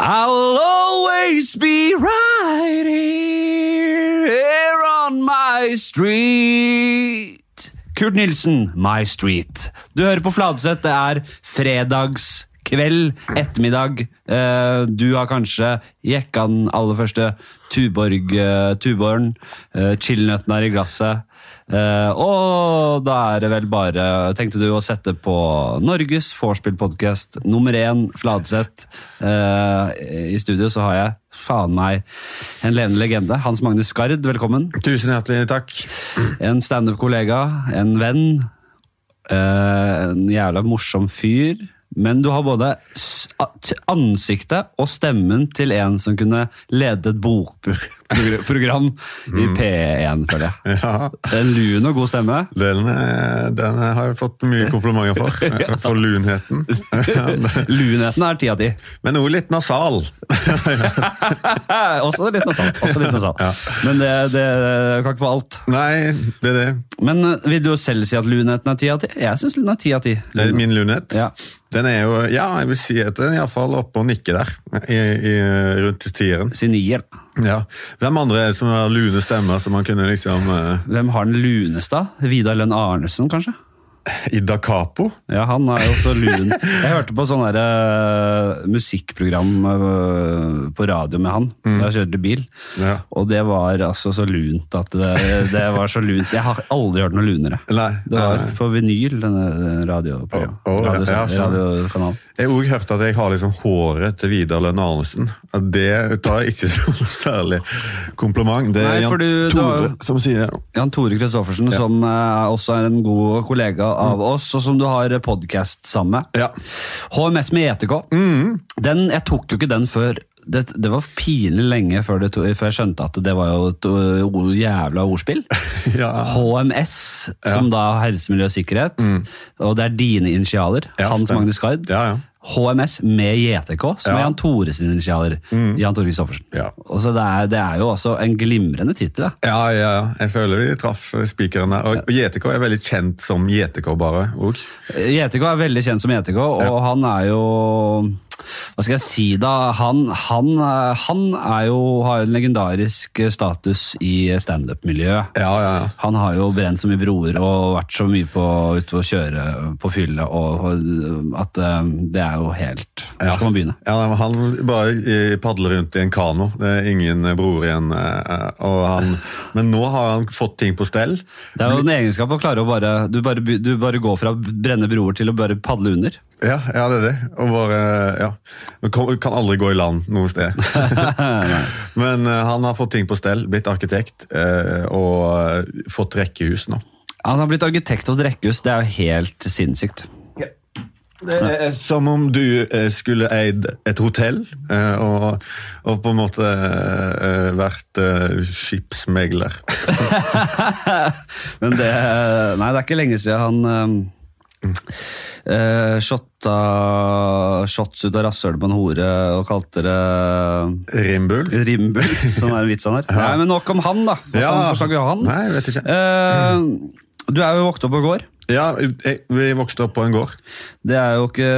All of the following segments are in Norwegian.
I'll always be right here, here on my street. Kurt Nilsen, My Street. Du hører på Fladseth. Det er fredagskveld, ettermiddag. Eh, Du har kanskje jekka den aller første Tuborg-tuboren. Tuborgen. Uh, er i glasset. Eh, og da er det vel bare Tenkte du å sette på Norges vorspiel-podkast nummer én, Fladseth. Uh, I studio så har jeg faen meg en levende legende. Hans Magne Skard, velkommen. Tusen hjertelig takk. En standup-kollega, en venn. Uh, en jævla morsom fyr. Men du har både ansiktet og stemmen til en som kunne lede et bokprogram i P1, føler jeg. Ja, En lun og god stemme. den, eh, den har jeg fått mye komplimenter for. For lunheten. Lunheten er ti av ti. Men også litt nasal. også litt nasal. Også litt nasal. Men det, det kan ikke få alt. Nei, det er det. Men eh, vil du selv si at lunheten er ti av ti? Jeg syns den er ti av ti. min lunhet. Ja. Den er jo, ja, jeg vil si at den er iallfall oppe og nikker der. I, i, rundt tieren. Si nier. Ja. Hvem andre som har lune stemmer som man kunne liksom uh... Hvem har den luneste? Vidar Lønn Arnesen, kanskje? Ida Capo? Ja, han er jo så lun. Jeg hørte på sånn eh, musikkprogram uh, på radio med han da jeg kjørte bil. Ja. Og det var altså så lunt at det, det var så lunt. Jeg har aldri hørt noe lunere. Nei. Det var nei. på vinyl, denne å, radio, ja, radiokanalen. Jeg har også hørt at jeg har liksom håret til Vidar Lønn Arnesen. Det tar jeg ikke som særlig kompliment. Det er Nei, Jan du- du Tore har- som sier det. Jan Tore Kristoffersen, som uh, også er en god kollega av oss, og som du har podkast sammen med. Ja. HMS med JTK. Den, jeg tok jo ikke den før det, det var pinlig lenge før, det to, før jeg skjønte at det var jo et o- jævla ordspill. Ja. HMS, som da er helse, miljø og sikkerhet. Og det er dine initialer. Ja, Hans Magnus Gard. Ja, ja. HMS med JTK, som er Jan Tore sine initialer. Jan Tore Kristoffersen. Ja. Det, er, det er jo også en glimrende tittel. Ja, ja, ja. Jeg føler vi traff spikeren der. Og og JTK er veldig kjent som JTK, bare. Og. JTK er veldig kjent som JTK, og han er jo Hva skal jeg si, da? Han, han, eh, han er jo, har jo en legendarisk status i standup-miljøet. Ja, ja, ja. Han har jo brent så mye broer og vært så mye på, ute å kjøre på fylle og, og at eh, det er jo helt Hvor skal man begynne? Ja, Han bare eh, padler rundt i en kano. Det er ingen eh, broer igjen. eh, Og han, men nå har han fått ting på stell. Det er jo en egenskap å klare å bare du, bare du bare går fra å brenne broer til å bare padle under. Ja, ja det er det. Og bare, ja. Kan, kan aldri gå i land noe sted. Men uh, han har fått ting på stell, blitt arkitekt uh, og uh, fått rekkehus nå. Han har blitt arkitekt hos Rekkehus, det er jo helt sinnssykt. Det er som om du skulle eid et hotell eh, og, og på en måte vært skipsmegler. Men det Nei, det er ikke lenge siden han uh, shotta shots ut av rasshølet på en hore og kalte det Rimbull? Rimbul, som er en vits han har. Nei, men nok om han, da. Hva ja. forslag vi har han? Nei, vet ikke. Uh, du er jo vokst opp på gård. Ja, jeg, vi vokste opp på en gård. Det er jo ikke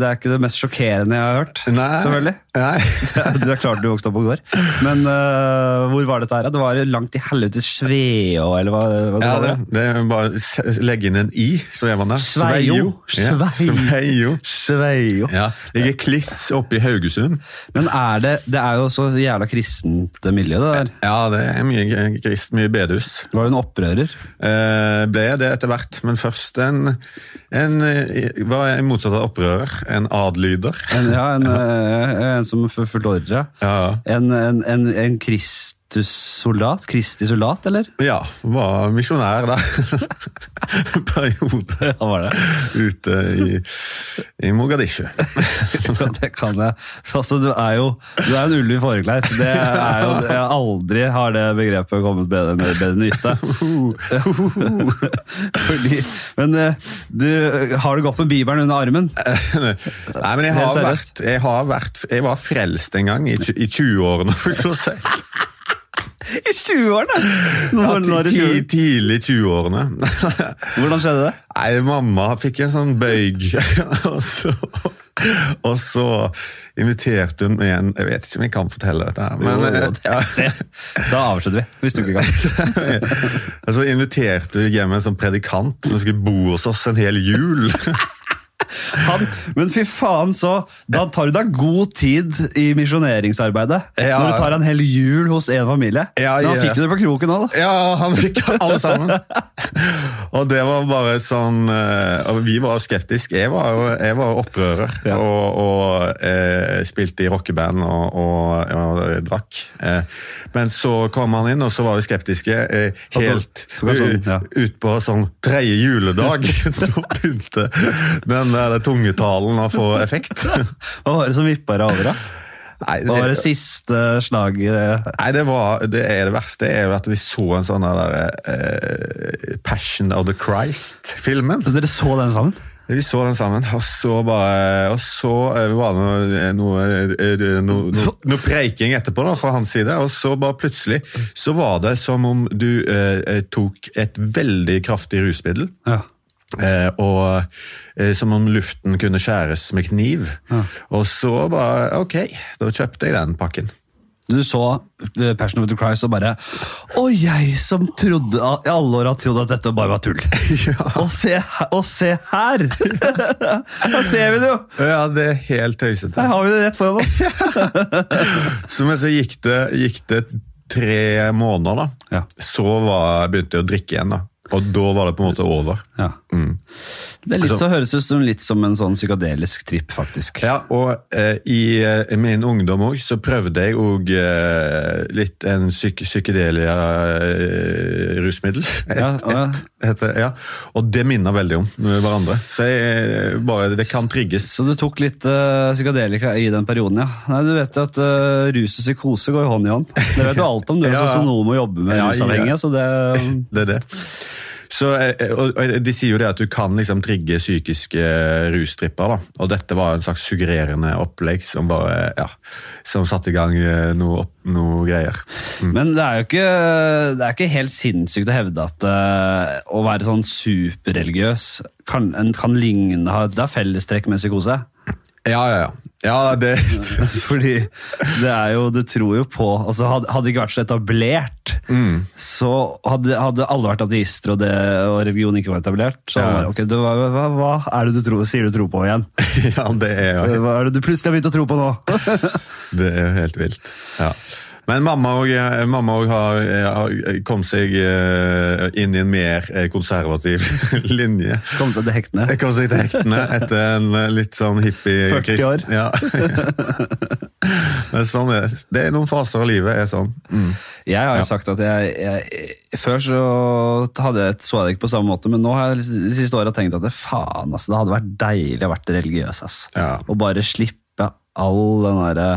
det, ikke det mest sjokkerende jeg har hørt. Nei. Selvfølgelig. Nei. Du er klart du vokste opp på gård. Men uh, hvor var dette her? Det var langt i helvete Sveå, eller hva, hva det Ja, var? det, det bare legge inn en i, så er man der. Sveio. Sveio. Sveio. Ja, Ligger kliss oppe i Haugesund. Men er det Det er jo så jævla kristent miljø, det der. Ja, det er mye krist, mye bedehus. Var du en opprører? Eh, ble det etter hvert, men først en, en eh, Hva er motsatt av opprører? En adlyder? En, ja, en, eh, en som f- fulgte ordre? Ja. En, en, en, en Kristus-soldat? Kristi soldat, eller? Ja, var misjonær da. Periode Ja, var det. ute i, i Mogadishu. Ja, det kan jeg. Altså, du er jo du er en ulv i fåreklær. Det er jo, jeg aldri har det begrepet kommet bedre med bedre nytte. Fordi, men eh, du, har du gått med Bibelen under armen? Nei, men jeg har, vært, jeg har vært Jeg var frelst en gang, i, i 20-årene. for å si. I 20-årene! Ja, ti- tidlig 20-årene. Hvordan skjedde det? Nei, mamma fikk en sånn bøyg, og så Og så inviterte hun igjen en Jeg vet ikke om jeg kan fortelle dette, her, men Jo, ja. det, da avslutter vi, hvis du ikke kan. Og så inviterte hun hjem en sånn predikant som skulle bo hos oss en hel jul. Han, men fy faen, så Da tar du deg god tid i misjoneringsarbeidet. Ja. Når du tar en hel jul hos en familie. Ja, Men han fikk jo det på kroken òg, da. Ja, han fikk alle sammen. Og det var bare sånn eh, Og vi var skeptiske. Jeg var jo jeg var opprører Ja. og, og eh, spilte i rockeband og, og, og drakk. Eh, men så kom han inn, og så var vi skeptiske. Eh, helt sånn, ja. ut på sånn tredje juledag. så begynte den der tungetalen å få effekt. Hva var det som vippa deg over, da? Nei, Hva var det siste slaget? Nei, det, var, det er det verste er jo at vi så en sånn der eh, Passion of the Christ-filmen. Dere så den sammen? Vi så den sammen, og så bare Og så eh, var det noe, noe, eh, noe, noe, preiking etterpå da, fra hans side, og så bare plutselig så var det som om du eh, eh, tok et veldig kraftig rusmiddel. Ja. Eh, og eh, som om luften kunne skjæres med kniv. Og så bare Ok, da kjøpte jeg den pakken. Du så eh, Passion of the Christ og bare Å, jeg som trodde i alle år har trodd at dette bare var tull. og, se, og se her! Her ser vi det jo! Ja, det er helt tøysete. Her har vi det rett foran oss. Så, men så gikk det, gikk det tre måneder, da. Ja. Så var, begynte jeg å drikke igjen. da. Og da var det på en måte over. Ja. Det er litt så høres ut som litt som en sånn psykadelisk tripp, faktisk. Ja, og eh, i i, min ungdom òg så prøvde jeg òg eh, litt en psyk psykedelia eh, Ja, ja. et, heter- ja. Og det minner veldig om hverandre. Så jeg, bare, det kan trigges. Så du tok litt psykadelika i den perioden, ja. Nei, Du vet jo at eh, rus og psykose går hånd i hånd. Det vet du alt om. Du er Ja, ja. sosionom og jobber med Ja, ja. rusavhengige, så det Det er det. Så, eh, og, og De sier jo det at du kan liksom trigge psykiske eh, rustripper. da, og Dette var en slags suggererende opplegg som bare, ja, som satte i gang eh, noe, opp, noe greier. Men det er jo ikke, det er ikke helt sinnssykt å hevde at uh, å være sånn superreligiøs kan, kan ligne, det er fellestrekk med psykose. Ja, ja, ja. Ja det, Fordi det er jo, du tror jo på altså Hadde det ikke vært så etablert, Mm. så hadde, hadde alle vært ateister, og, det, og religion ikke var etablert. Så Ja. ok, du, hva, hva, hva er det du tror, sier du tror på igjen? ja, det er jo Hva er det du plutselig har begynt å tro på nå? det er jo helt vilt. Ja. Men mamma òg mamma har, har kommet seg eh, inn i en mer eh, konservativ linje. Kom seg til hektene. Kom seg til hektene etter en eh, litt sånn hippie 40 år. Ja. Men sånn er det. Det er noen faser av livet er sånn. Mm. Jeg har jo Ja. sagt at jeg, jeg Før så hadde jeg, så jeg det ikke på samme måte, men nå har jeg de siste åra tenkt at det, faen, altså, det hadde vært deilig å vært religiøs. Altså. Ja. Og bare slippe all den derre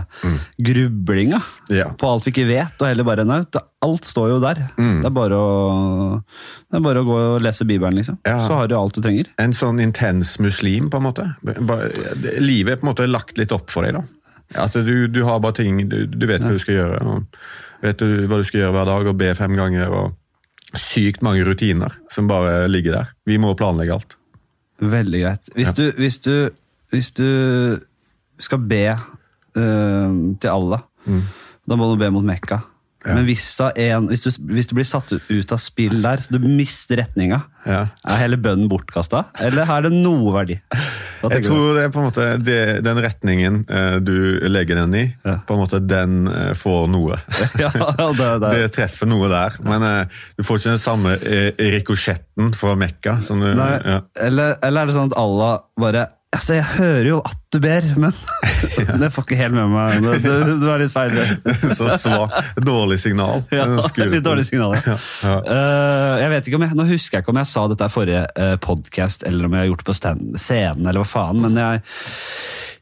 grublinga Ja. på alt vi ikke vet, og heller bare det- Alt står jo der. Det, er å, det er bare å gå og lese Bibelen, liksom. Ja. Så har du alt du trenger. En sånn intens muslim, på en måte. Livet er på en måte lagt litt opp for deg, da. At du, du har bare ting Du, du vet hva du skal gjøre. Og vet du hva du skal gjøre hver dag, og be fem ganger. og Sykt mange rutiner som bare ligger der. Vi må planlegge alt. Veldig greit. Hvis, Ja. du, hvis, du, hvis du skal be uh, til Allah, da må du be mot Mekka. Mm. Ja. Men hvis, en, hvis, du, hvis du blir satt ut- av spill der, så du mister retninga, Ja. er hele bønnen bortkasta? Eller er det noe verdi? Jeg tror det er på en måte det, den retningen eh, du legger den i, Ja. på en måte den eh, får noe. Ja, det, det, Det treffer noe der, men eh, du får ikke den samme eh, rikosjetten fra Mekka. Som du, Nei, ja. eller, eller er det sånn at Allah bare Altså, Jeg hører jo at du ber, men det får ikke helt med meg. Det, det, det var litt feil. Så svak, dårlig signal. Ja, litt dårlig signal. Ja. Ja. Uh, jeg vet ikke om jeg, Nå husker jeg ikke om jeg sa dette i forrige uh, podkast, eller om jeg har gjort det på stand, scenen, eller hva faen, men jeg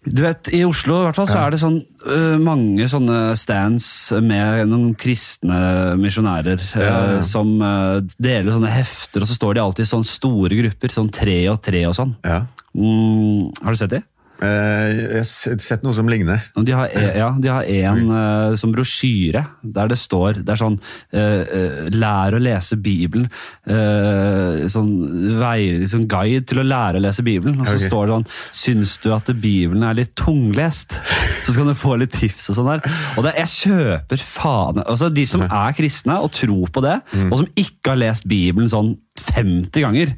du vet, I Oslo i hvert fall, så er det sånn, uh, mange sånne stands med noen kristne misjonærer uh, Ja, ja. som uh, deler sånne hefter, og så står de alltid i sånne store grupper, sånn tre og tre og sånn. Ja. Mm, har du sett de? Eh, jeg har sett noe som ligner. De har, e- ja, de har en uh, som brosjyre, der det står Det er sånn uh, eh, Lær å lese Bibelen. Uh, sånn, vei, sånn guide til å lære å lese Bibelen. Og så okay. står det sånn Syns du at Bibelen er litt tunglest? Så skal du få litt tips og sånn der. Og det, jeg kjøper faen altså De som er kristne og tror på det, og som ikke har lest Bibelen sånn 50 ganger,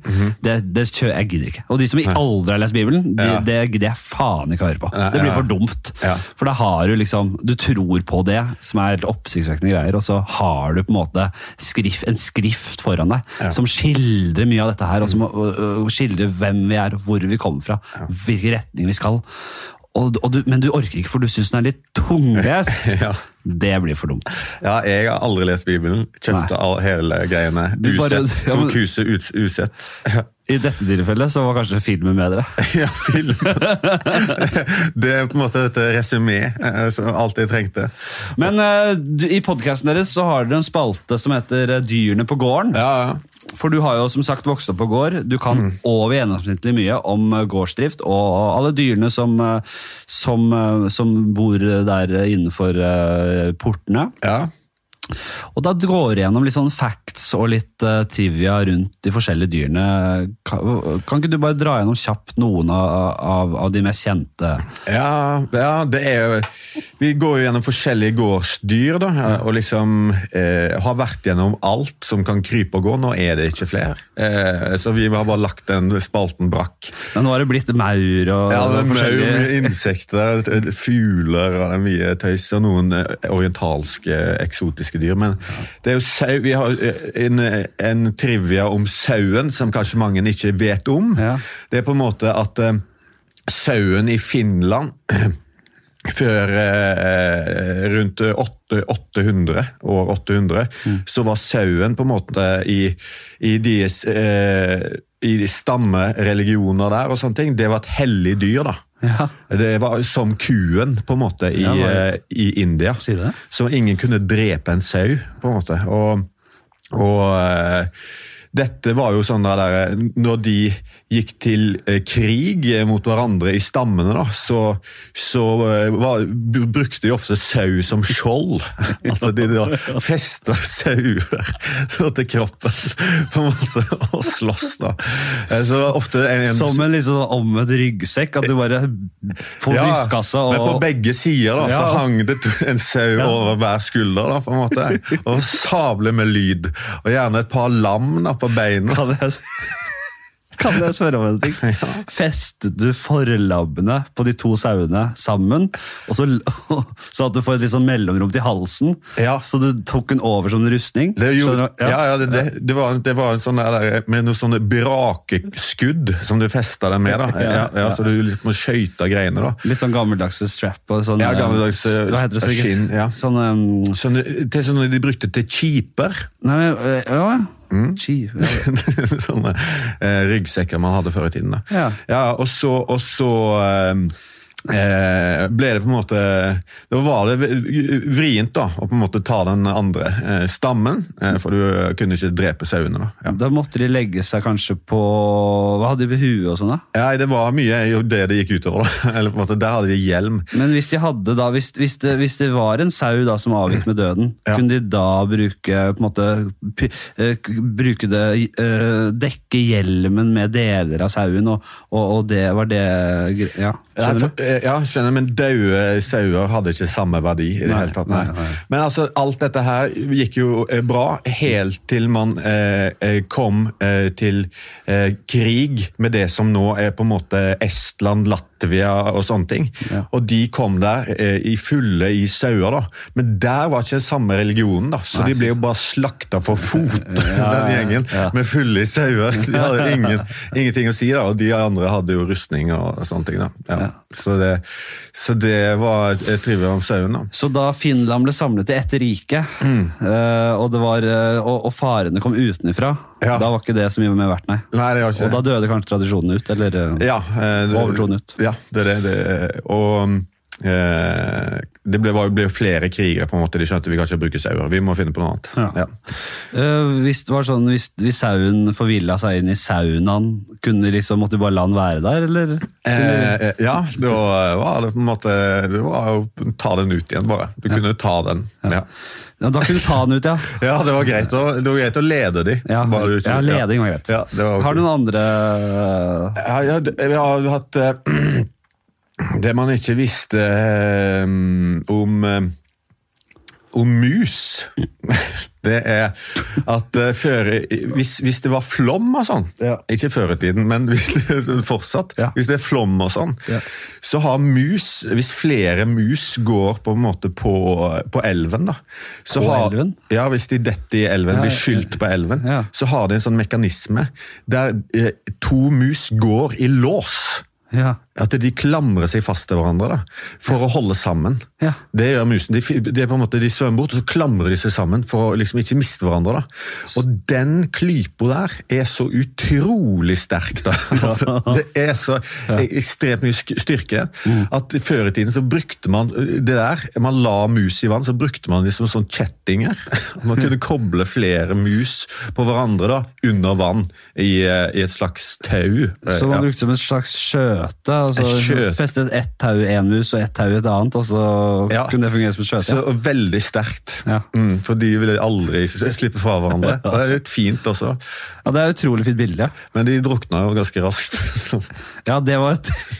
det, det kjø, jeg gidder ikke. Og de som aldri har lest Bibelen, det, Ja. det gidder jeg faen ikke å høre på. Det blir for dumt. Ja. For da har du liksom Du tror på det, som er oppsiktsvekkende greier, og så har du på en måte skrift, en skrift foran deg Ja. som skildrer mye av dette her, og som og, og skildrer hvem vi er, hvor vi kommer fra, hvilken retning vi skal. Og, og du, men du orker ikke, for du syns den er litt tunglest. Ja. Det blir for dumt. Ja, jeg har aldri lest Bibelen. Kjøpte all, hele greiene. Usett. bare- ja, men- Tok huset ut, usett. I dette tilfellet så var kanskje filmen bedre. Ja, filmen. Det er på en måte et resymé, eh, som alt jeg trengte. Men uh, du, i podkasten deres så har dere en spalte som heter eh, Dyrene på gården. Ja, ja. For du har jo som sagt vokst opp på gård. Du kan over gjennomsnittlig mye om eh, gårdsdrift og alle dyrene som, eh, som, eh, som bor der innenfor portene. ja. Og da går vi gjennom litt sånn facts og litt uh, trivia rundt de forskjellige dyrene. Kan, kan ikke du bare dra gjennom kjapt noen av, av, av de mest kjente? Ja, ja, det er jo Vi går jo gjennom forskjellige gårdsdyr, da, og liksom eh, har vært gjennom alt som kan krype og gå. Nå er det ikke flere. Eh, så vi har bare lagt den spalten brakk. Men nå har det blitt maur og Ja, det er maur, insekter, fugler og det er mye tøys, og noen eh, orientalske, eksotiske dyr. Men det er jo sau, vi har eh, en, en trivia om sauen som kanskje mange ikke vet om. Ja. Det er på en måte at uh, sauen i Finland før eh, rundt 800, år 800, så var sauen på en måte i, i deres eh, i de stammereligioner der og sånne ting, det var et hellig dyr, da. Ja. Det var som kuen, på en måte, i, Ja, var eh, i India. Sier du det? Så ingen kunne drepe en sau, på en måte. Og, og eh, dette var jo sånn der, der Når de gikk til eh, krig mot hverandre i stammene, da, så, så eh, var, brukte de ofte sau som skjold. altså de da festa sauer til kroppen, på en måte, og sloss, da. Eh, Så ofte en, en, Som en liksom omvendt ryggsekk, at du bare får ja, brystkassa og Men på begge sider da, så Ja. hang det en sau over hver skulder. da, på en måte, Og sable med lyd. Og gjerne et par lam da, på beina. Kan jeg, kan jeg spørre om en ting? Festet du forlabbene på de to sauene sammen, så, så at du får et litt sånn mellomrom til halsen? Ja. Så du tok den over som en rustning? Det, gjorde, ja, ja, det, det, det, var, det var en sånn der, med noen sånne brakeskudd som du festa den med. da. Ja, ja, så du liksom skøyta greiene. da. Litt sånn gammeldagse strap og sånn Ja, eh, gammeldags, eh, Hva heter det? så skinn, ja. Sånn um, Sånn, til sånn de brukte til cheaper. Nei, eh, ja, Mm. Chi. Sånne eh, ryggsekker man hadde før i tiden. da. Ja. og så, og så eh, eh, ble det på en måte Da var det vrient da, å på en måte ta den andre eh, stammen, eh, for du kunne ikke drepe sauene. da. Ja. Da måtte de legge seg kanskje på Hva hadde de ved huet og sånn, da? Ja, det var mye det det gikk utover. da. Eller på en måte, Der hadde de hjelm. Men hvis de hadde da, hvis, hvis, det, hvis det var en sau da som avgikk med døden, Ja. kunne de da bruke på en måte, bruke det, dekke hjelmen med deler av sauen, og, og, og det var det Ja, skjønner du? Eh, ja, skjønner, men døde sauer hadde ikke samme verdi i det Nei, hele tatt. Nei. nei. Men altså, alt dette her gikk jo eh, bra, helt til man eh, eh, kom eh, til eh, krig med det som nå er på en måte Estland, Latvia og sånne ting. Ja. Og de kom der eh, i fulle i sauer, da. Men der var ikke den samme religionen, da. Så de ble jo bare slakta for fot, den gjengen, ja. med fulle i sauer. De hadde ingen, ingenting å si, da. Og de andre hadde jo rustning og sånne ting, da. Ja. Ja. Så, det, så det var et om sauen, da. Så da Finland ble samlet i ett rike, eh, og, det var, eh, og, og farene kom utenfra, Ja. da var ikke det så mye mer verdt, nei. Nei, Og da døde kanskje tradisjonen ut, eller? eh, Ja, det, Overtroen ut. Ja, det er det. Og eh, det ble, var, ble flere krigere, på en måte. De skjønte vi kan ikke bruke sauer. Vi må finne på noe annet. Ja. Eh, hvis det var sånn, hvis, hvis sauen forvilla seg inn i saunaen, kunne liksom, måtte du bare la den være der, eller? Eh, eh, ja, det var det på en måte Det var å ta den ut igjen, bare. Du kunne ta den. Ja. Ja, da kunne du ta den ut, ja. ja, det var greit å, det var greit å lede de. Ja, Bare ja leding var greit. Ja, var. Har du noen andre Ja, ja, det- vi har hatt eh, Det man ikke visste eh, om eh, om mus. Det er at eh, før, hvis, hvis det var flom og sånn, Ja. ikke før i tiden, men hvis det, fortsatt, Ja. hvis det er flom og sånn, Ja. så har mus, hvis flere mus går på en måte på, på elven da, så På har, elven? Ja, hvis de detter i elven, blir skylt på elven, så har de en sånn mekanisme der eh, to mus går i lås. Ja. At de klamrer seg fast til hverandre da, for å holde sammen. Ja. Det gjør musen. De, de, er måte, de svømmer bort, og så klamrer de seg sammen for å liksom ikke miste hverandre. da. Og den klypa der er så utrolig sterk. da. Altså, det er så ekstremt mye styrke Mm. at før i tiden så brukte man det der. Man la mus i vann, så brukte man liksom sånn kjettinger. Man kunne koble flere mus på hverandre da, under vann i, i et slags tau. Så man Ja. brukte som en slags skjøte? Altså, Et. Festet ett tau en mus og ett tau i et annet, og så Ja. kunne det fungere som et skjøte? Så veldig sterkt. Ja. Mm, for de ville aldri slippe fra hverandre. Og det er litt fint også, Ja, Det er et utrolig fint bilde. men de drukna jo ganske raskt. Ja, det var et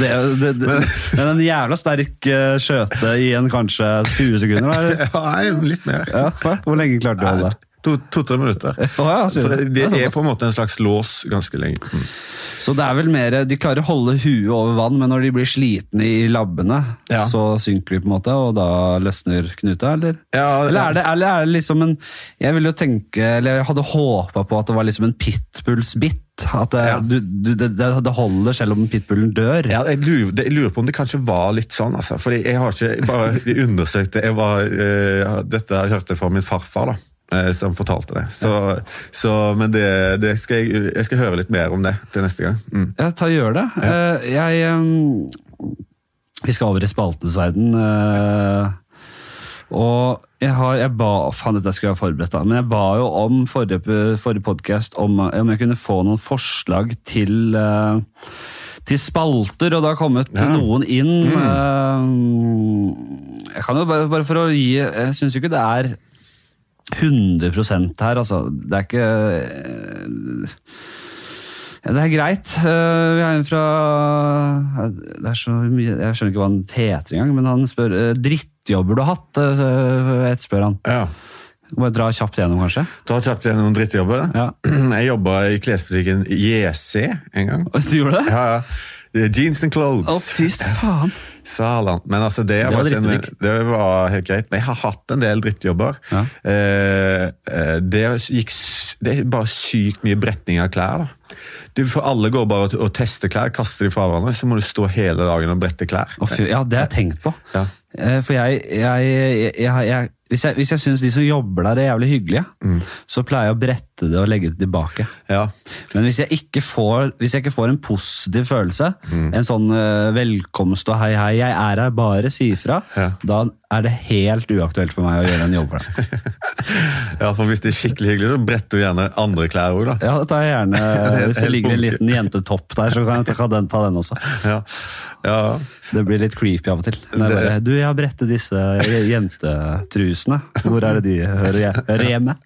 det, det, det, Men en jævla sterk eh, skjøte i en kanskje 20 sekunder? eller? Ja, nei, litt mer. Ja. Hvor lenge klarte du å holde det? To-tre minutter. Oh, ja, så det, det er på en måte en slags lås ganske lenge. Mm. Så det er vel mer De klarer å holde huet over vann, men når de blir slitne i labbene, Ja. så synker de på en måte, og da løsner knuta, eller? Ja, eller, er det, eller er det liksom en Jeg ville jo tenke, eller jeg hadde håpa på at det var liksom en pitbulls-bit. At det, du, du, det, det holder selv om pitbullen dør. Ja, jeg, lurer, det- jeg lurer på om det kanskje var litt sånn, altså. Fordi jeg har ikke bare undersøkt det. Jeg var, uh, dette har jeg fra min farfar, da. Eh, Som fortalte det. Så, så, men det, det skal jeg, jeg skal høre litt mer om det til neste gang. Mm. Ja, ta og gjør det. Eh, jeg ehm, Vi skal over i spaltenes verden. eh, og jeg, har, jeg ba Faen, dette skulle jeg ha forberedt, da. Men jeg ba jo om forrige, forrige podkast om, om jeg kunne få noen forslag til til spalter, og det har kommet Ja. noen inn. Mm. jeg kan jo bare, bare for å gi Jeg syns jo ikke det er 100 her, altså. Det er ikke eh, ja, det er greit. Eh, vi har en fra Det er så mye Jeg skjønner ikke hva han heter engang, men han spør eh, drittjobber du har hatt. Et spør han. Ja. Bare dra kjapt gjennom, kanskje. Dra kjapt gjennom drittjobber. Ja. Jeg jobba i klesbutikken JC en gang. Du gjorde det? Ja, ja. Jeans and Å, clothes. fy faen. Salan. Men altså, det, var var en, det var helt greit. Men jeg har hatt en del drittjobber. Ja. Eh, eh, det, gikk, det er bare sykt mye bretning av klær. da. Du, for Alle går bare og, og tester klær, kaster de fra hverandre, så må du stå hele dagen og brette klær. Å, fy, ja, det har jeg tenkt på. Ja. Eh, For jeg, jeg, jeg, jeg, Hvis jeg, hvis jeg syns de som jobber der er jævlig hyggelige, så pleier jeg å brette det og legge det tilbake. Ja. Men hvis jeg ikke får, hvis jeg ikke får en positiv følelse, en sånn uh, velkomst og hei, hei, jeg er her, bare si ifra, Ja. da er det helt uaktuelt for meg å gjøre en jobb for deg. ja, for Hvis det er skikkelig hyggelig, så bretter du gjerne andre klær òg, da. Ja, det tar jeg gjerne, Hvis det ligger en liten jentetopp der, så kan jeg ta den, ta den også. Ja. ja. Det blir litt creepy av og til. Jeg Det- bare, du, jeg har brettet disse jentetrusene. Hvor er det de hører, jeg- hører hjemme?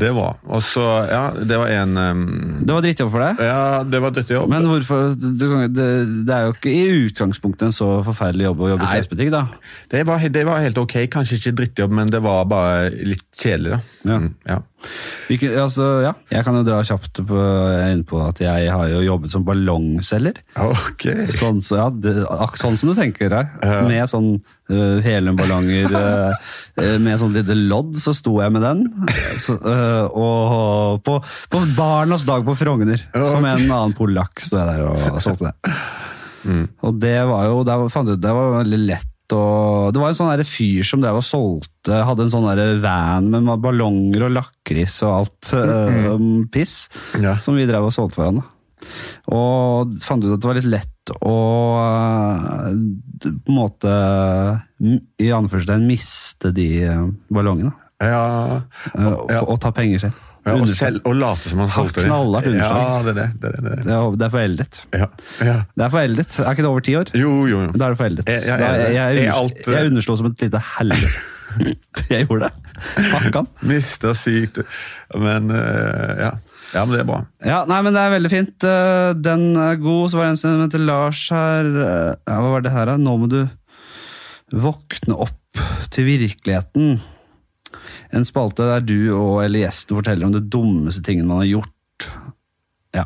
Det, var Og så, ja, det var en um, Det var drittjobb for deg. Ja, det var drittjobb. Men hvorfor, du, det, det er jo ikke i utgangspunktet en så forferdelig jobb å jobbe i Nei. klesbutikk, da. Det var, det var helt ok. Kanskje ikke drittjobb, men det var bare litt kjedelig, da. Ja. Mm, ja. Hvilke, altså, ja. Jeg kan jo dra kjapt på, inn på at jeg har jo jobbet som ballongselger. Okay. Sånn, så, ja, det, sånn som du tenker deg. Med sånn uh, heliumballonger uh, med sånn lite lodd, så sto jeg med den. Så, uh, og på, på Barnas dag på Frogner, som en annen polakk, sto jeg der og solgte det. Og det var jo det var, fant jeg ut, det var veldig lett. Og det var en sånn fyr som drev og solgte, hadde en sånn van med ballonger og lakris og alt uh, piss, Ja. som vi drev og solgte for han. da. Og fant ut at det var litt lett å uh, på en måte i anførselstegn miste de eh, ballongene. Ja, Og, ja. og ta penger selv. Ja og, selv, og late som han solgte det. Knalla underslag. Ja, det er det. det, er det, det, er det. Det foreldet. Ja, ja. Det er foreldet. Er ikke det over ti år? Jo, jo. jo. Da er det foreldet. Jeg- jeg- jeg, jeg, jeg- alt- jeg underslo som et lite helvete. jeg gjorde det. Fakkan. Mista sykt. Men eh, ja. ja, men det er bra. Ja, nei, men det er veldig fint. Eh, Den er god. Så var det en som heter Lars her. Eh, Ja, hva var det her, da? Nå må du våkne opp til virkeligheten. En spalte der du og eller gjesten forteller om det dummeste tingen man har gjort. Ja.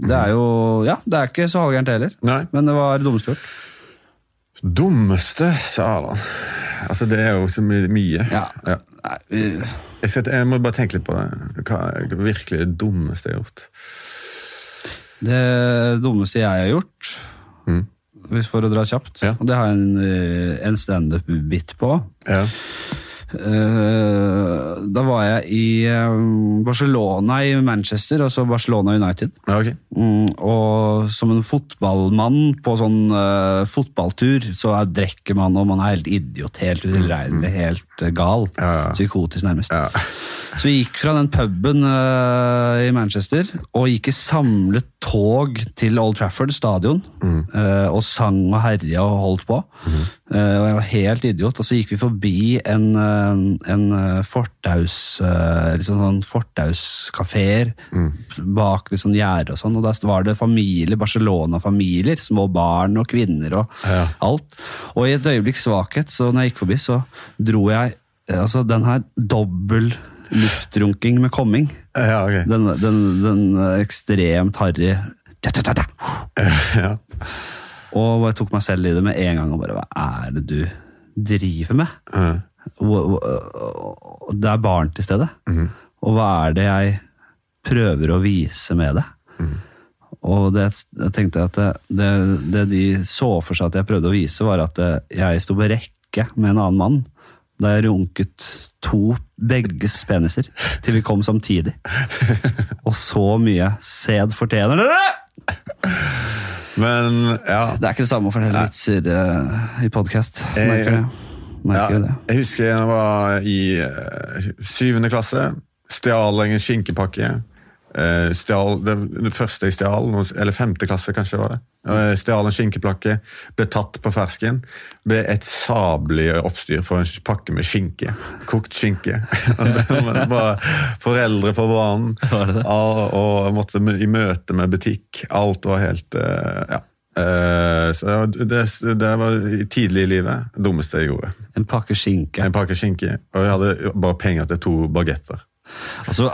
Det er jo Ja, det er ikke så halvgærent heller. Nei. Men det var det dummeste gjort. Dummeste, sa han. Altså, det er jo så my mye. Ja. Ja. Jeg, setter, jeg må bare tenke litt på det. Hva er det virkelig det dummeste jeg har gjort? Det dummeste jeg har gjort, Mm. hvis for å dra kjapt, Ja. og det har jeg en, eh, en standup-bit på. Ja. Eh, da var jeg i eh, Barcelona i Manchester, og så Barcelona United. Ja, okay. Mm, og som en fotballmann på sånn uh, fotballtur, så er, drikker man, og man er helt idiot, helt utilregnelig, helt eh, gal. Ja, ja. Psykotisk, nærmest. Ja. Så vi gikk fra den puben uh, i Manchester og gikk i samlet tog til Old Trafford stadion. eh, og sang og herja og holdt på. Eh, og jeg var helt idiot. Og så gikk vi forbi en, eh, en eh, fortaus... Liksom sånn fortauskafeer bak liksom gjerder og sånn. Og der var det familie, Barcelona-familier. Små barn og kvinner og Ja. alt. Og i et øyeblikks svakhet, så når jeg gikk forbi, så dro jeg eh, altså den her dobbel luftrunking med komming. Ja, okay. Den, den, den ekstremt harry. Ja. Og jeg tok meg selv i det med en gang og bare Hva er det du driver med? Og Det er barn til stede. Og hva er det jeg prøver å vise med det? Og det, jeg tenkte at det, det, det de så for seg at jeg prøvde å vise, var at jeg sto på rekke med en annen mann. Da jeg runket to begges peniser til vi kom samtidig. Og så mye sæd fortjener dere! Men ja. Det er ikke det samme å fortelle vitser i podkast. Eh, Merker det. ja. Merker det. Jeg husker jeg var i eh, syvende klasse. Stjal en skinkepakke. Eh, stjal, det, det første jeg stjal, eller femte klasse kanskje var det. Stjal en skinkeplakke, ble tatt på fersken. Ble et sabelig oppstyr for en pakke med skinke. Kokt skinke. Bare foreldre på banen. Det det? Og måtte i møte med butikk. Alt var helt eh, Ja. Eh, Så det, det var tidlig i livet. Det dummeste jeg gjorde. En pakke skinke. En pakke skinke, og jeg hadde bare penger til to bagetter. Altså,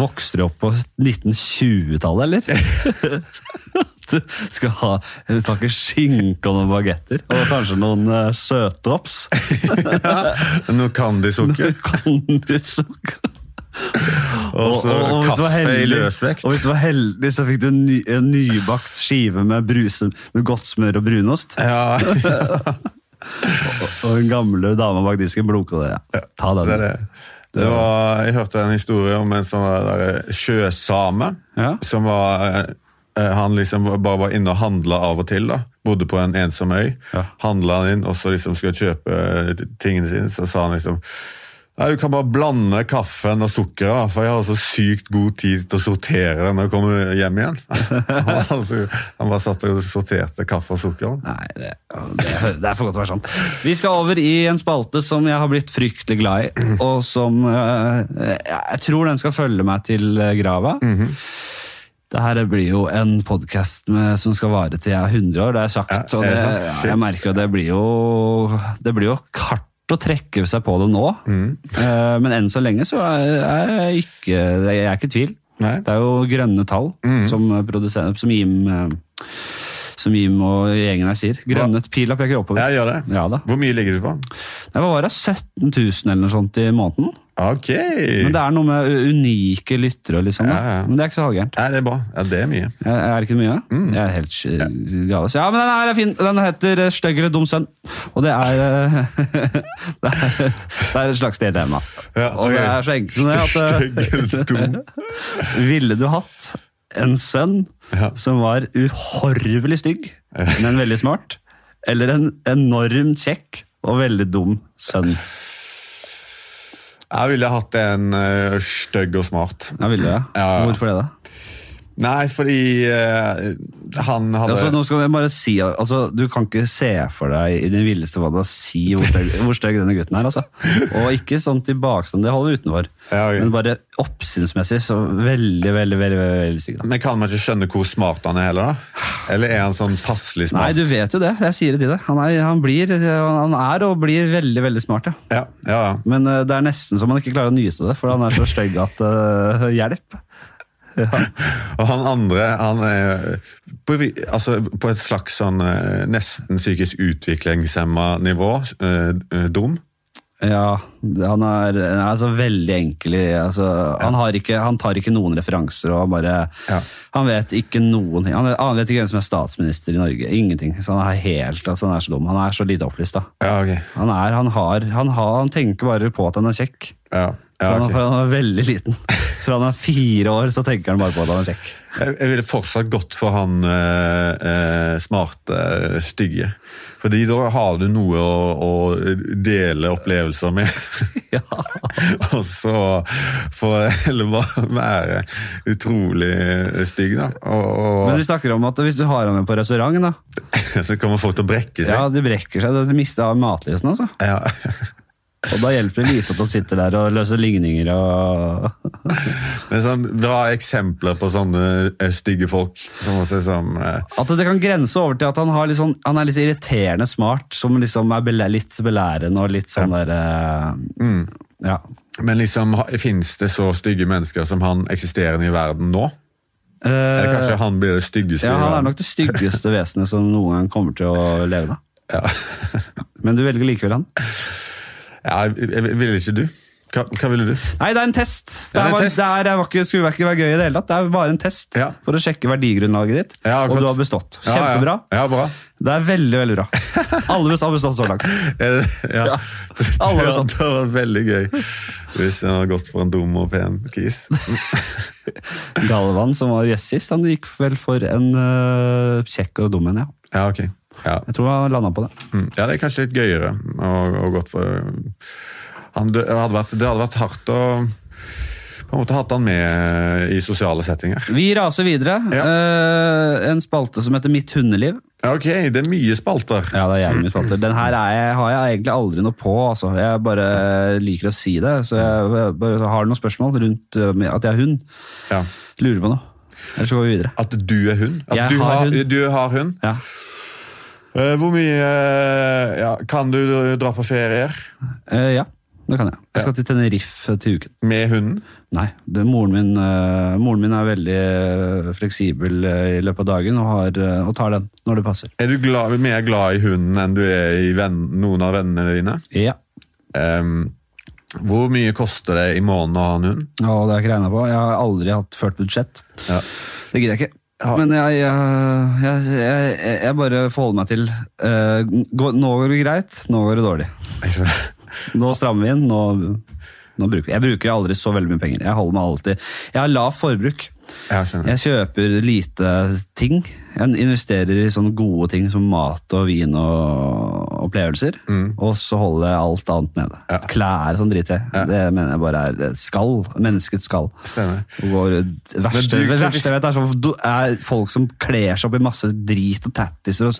Vokste du opp på 1920-tallet, eller? du skal ha en pakke skinke og noen bagetter, og kanskje noen uh, søtdrops. Noe candysukker, Candysukker. og så Og kaffe i løsvekt. Og hvis du var heldig, så fikk du en, ny, en nybakt skive med, bruse, med godt smør og brunost. Ja, Og den gamle dama bak disken blunka det. Ja. Ta den. det er det. Det var, jeg hørte en historie om en sånn der sjøsame, Ja. som var eh, Han liksom bare var inne og handla av og til. da. Bodde på en ensom øy. Ja. Handla han inn, og så liksom skulle kjøpe eh, tingene sine, så sa han liksom Nei, Du kan bare blande kaffen og sukkeret, da, for jeg har så sykt god tid til å sortere det når jeg kommer hjem igjen. han, altså, han bare satt og sorterte kaffe og sukker. Nei, det, det, det er for godt til å være sant. Vi skal over i en spalte som jeg har blitt fryktelig glad i, og som eh, jeg tror den skal følge meg til eh, grava. Det her blir jo en podkast som skal vare til jeg er 100 år, det er sagt. Ja, og det, ja, jeg merker jo det blir jo Det blir jo hardt å trekke seg på det nå. Mm. Eh, Men enn så lenge så er jeg ikke, jeg er ikke i tvil. Nei. Det er jo grønne tall, som, produsent- som Jim eh, som Jim og gjengen her sier. Grønne pila peker oppover. Jeg gjør det. Ja da. Hvor mye ligger du på? Det var da 17 000 eller noe sånt i måneden. Ok! Men det er noe med unike lyttere, liksom. Ja, ja. Men det er ikke så halvgærent. Ja, det er bra. Ja, det er mye. Er, Er det ikke mye? Jeg er helt ja. gal. Ja, men den her er fin. Den heter eh, 'Stygg eller dum sønn'. Og det er eh, Det er, det er et slags dilemma. Ja, Og det er så enkelt som det at eh, Stygg eller dum? Ville du hatt en sønn som var uhorvelig stygg, men veldig smart, eller en enormt kjekk og veldig dum sønn? Jeg ville hatt en uh, stygg og smart. Jeg ville. Ja, ja. Hvorfor det, da? Nei, fordi uh, han hadde Altså, nå skal jeg bare si, altså, Du kan ikke se for deg i din villeste fantasi hvor stygg, hvor stygg denne gutten er. Altså. Og ikke sånn tilbakestand, det holder vi utenfor. Ja, okay. Men bare oppsynsmessig så veldig, veldig veldig, veldig, stygg. da. Men kan man ikke skjønne hvor smart han er heller, da? Eller er han sånn passelig smart? Nei, du vet jo det. Jeg sier det til deg. Han er, han blir, han er og blir veldig, veldig smart, ja. Ja, ja, ja. Men uh, det er nesten så man ikke klarer å nyte det, for han er så stygg at uh, hjelp. Og han andre, han er på, altså, på et slags sånn eh, nesten psykisk utviklingshemma nivå. eh, eh, dum. Ja, han er, han så veldig enkel i altså, han, har ikke, han tar ikke noen referanser og han bare Ja. Han vet ikke noen ting. Han, han vet ikke hvem som er statsminister i Norge. Ingenting. Så han er helt, altså, han er så dum. Han er så lite opplyst. da. Ja, okay. Han, er, han, har, han, har, han tenker bare på at han er kjekk. Ja, ja, han, for han er veldig liten. Fra han er fire år, så tenker han bare på at han er kjekk. Jeg, jeg ville fortsatt gått for han eh, eh, smarte, stygge. Fordi da har du noe å, å dele opplevelser med. Ja. Og så får heller bare være utrolig stygg, da. Og, Men du snakker om at hvis du har ham med på restaurant, da, så kommer folk til å brekke seg. ja, de brekker seg. De mister matlysten, altså. Ja. Og da hjelper det lite at han sitter der og løser ligninger og Men sånn, Dra eksempler på sånne eh, stygge folk. Som eh, At det kan grense over til at han, sånn, han er litt irriterende smart, som liksom er litt belærende og litt sånn der eh, Ja. Men liksom, fins det så stygge mennesker som han eksisterende i verden nå? Eller kanskje han blir det styggeste ja, han er nok det styggeste vesenet som noen gang kommer til å leve. da. Ja. Men du velger likevel han? Ja, ville ikke du? Hva, hva ville du? Nei, det er en test. Det, Det er var, test. det er, var ikke, skulle ikke være gøy i det hele tatt. Det er bare en test Ja. for å sjekke verdigrunnlaget ditt. Ja, og du har bestått. Ja, ja. Kjempebra. Ja, bra. Det er veldig, veldig bra. Alle har bestått så langt. Ja. Ja. Det, Alle det, har sånn. det var veldig gøy hvis en hadde gått for en dum og pen kis. Galvan, som var gjest sist, han gikk vel for en uh, kjekk og dum en, ja. Ja, ok. Ja. Jeg tror han landa på det. Mm. ja, det er kanskje litt gøyere og, og godt for han, det, hadde vært, det hadde vært hardt å på en måte hatt han med i sosiale settinger. Vi raser videre. Ja. Uh, en spalte som heter Mitt hundeliv. Ok, det er mye spalter. Ja, det er jævlig mye spalter. Den her er jeg, har jeg egentlig aldri noe på. Altså. Jeg bare liker å si det. Så jeg, jeg har noen spørsmål rundt øh, at jeg er hund. Ja. Lurer på noe. Ellers så går vi videre. At du er hund? At Jeg du har har, hund. Du har hund? Ja. Eh, hvor mye eh, ja, Kan du dra på ferier Eh, ja, det kan jeg. Jeg skal til Tenerife til uken. med hunden? Nei, det, moren, min, moren min er veldig fleksibel i løpet av dagen og, har, og tar den når det passer. Er du glad, mer glad i hunden enn du er i venn, noen av vennene dine? Ja. Um, hvor mye koster det i måneden å ha en hund? Og det har jeg ikke regna på. Jeg har aldri hatt ført budsjett. Ja. Det gidder jeg ikke. Ja. Men jeg, jeg, jeg, jeg, bare forholder meg til uh, Nå går det greit, nå går det dårlig. Nå strammer vi inn. Nå, nå bruker, jeg bruker aldri så veldig mye penger. Jeg holder meg alltid Jeg har lavt forbruk. Jeg kjøper lite ting. Jeg investerer i sånne gode ting som mat og vin og opplevelser. Og så holder jeg alt annet nede. Mm. Ja. Klær sånn driter jeg. Det mener jeg bare er skall. Menneskets skall. Stemmer. Går, det verste, du- verste jeg vet, er, så, er folk som kler seg opp i masse drit og tattiser og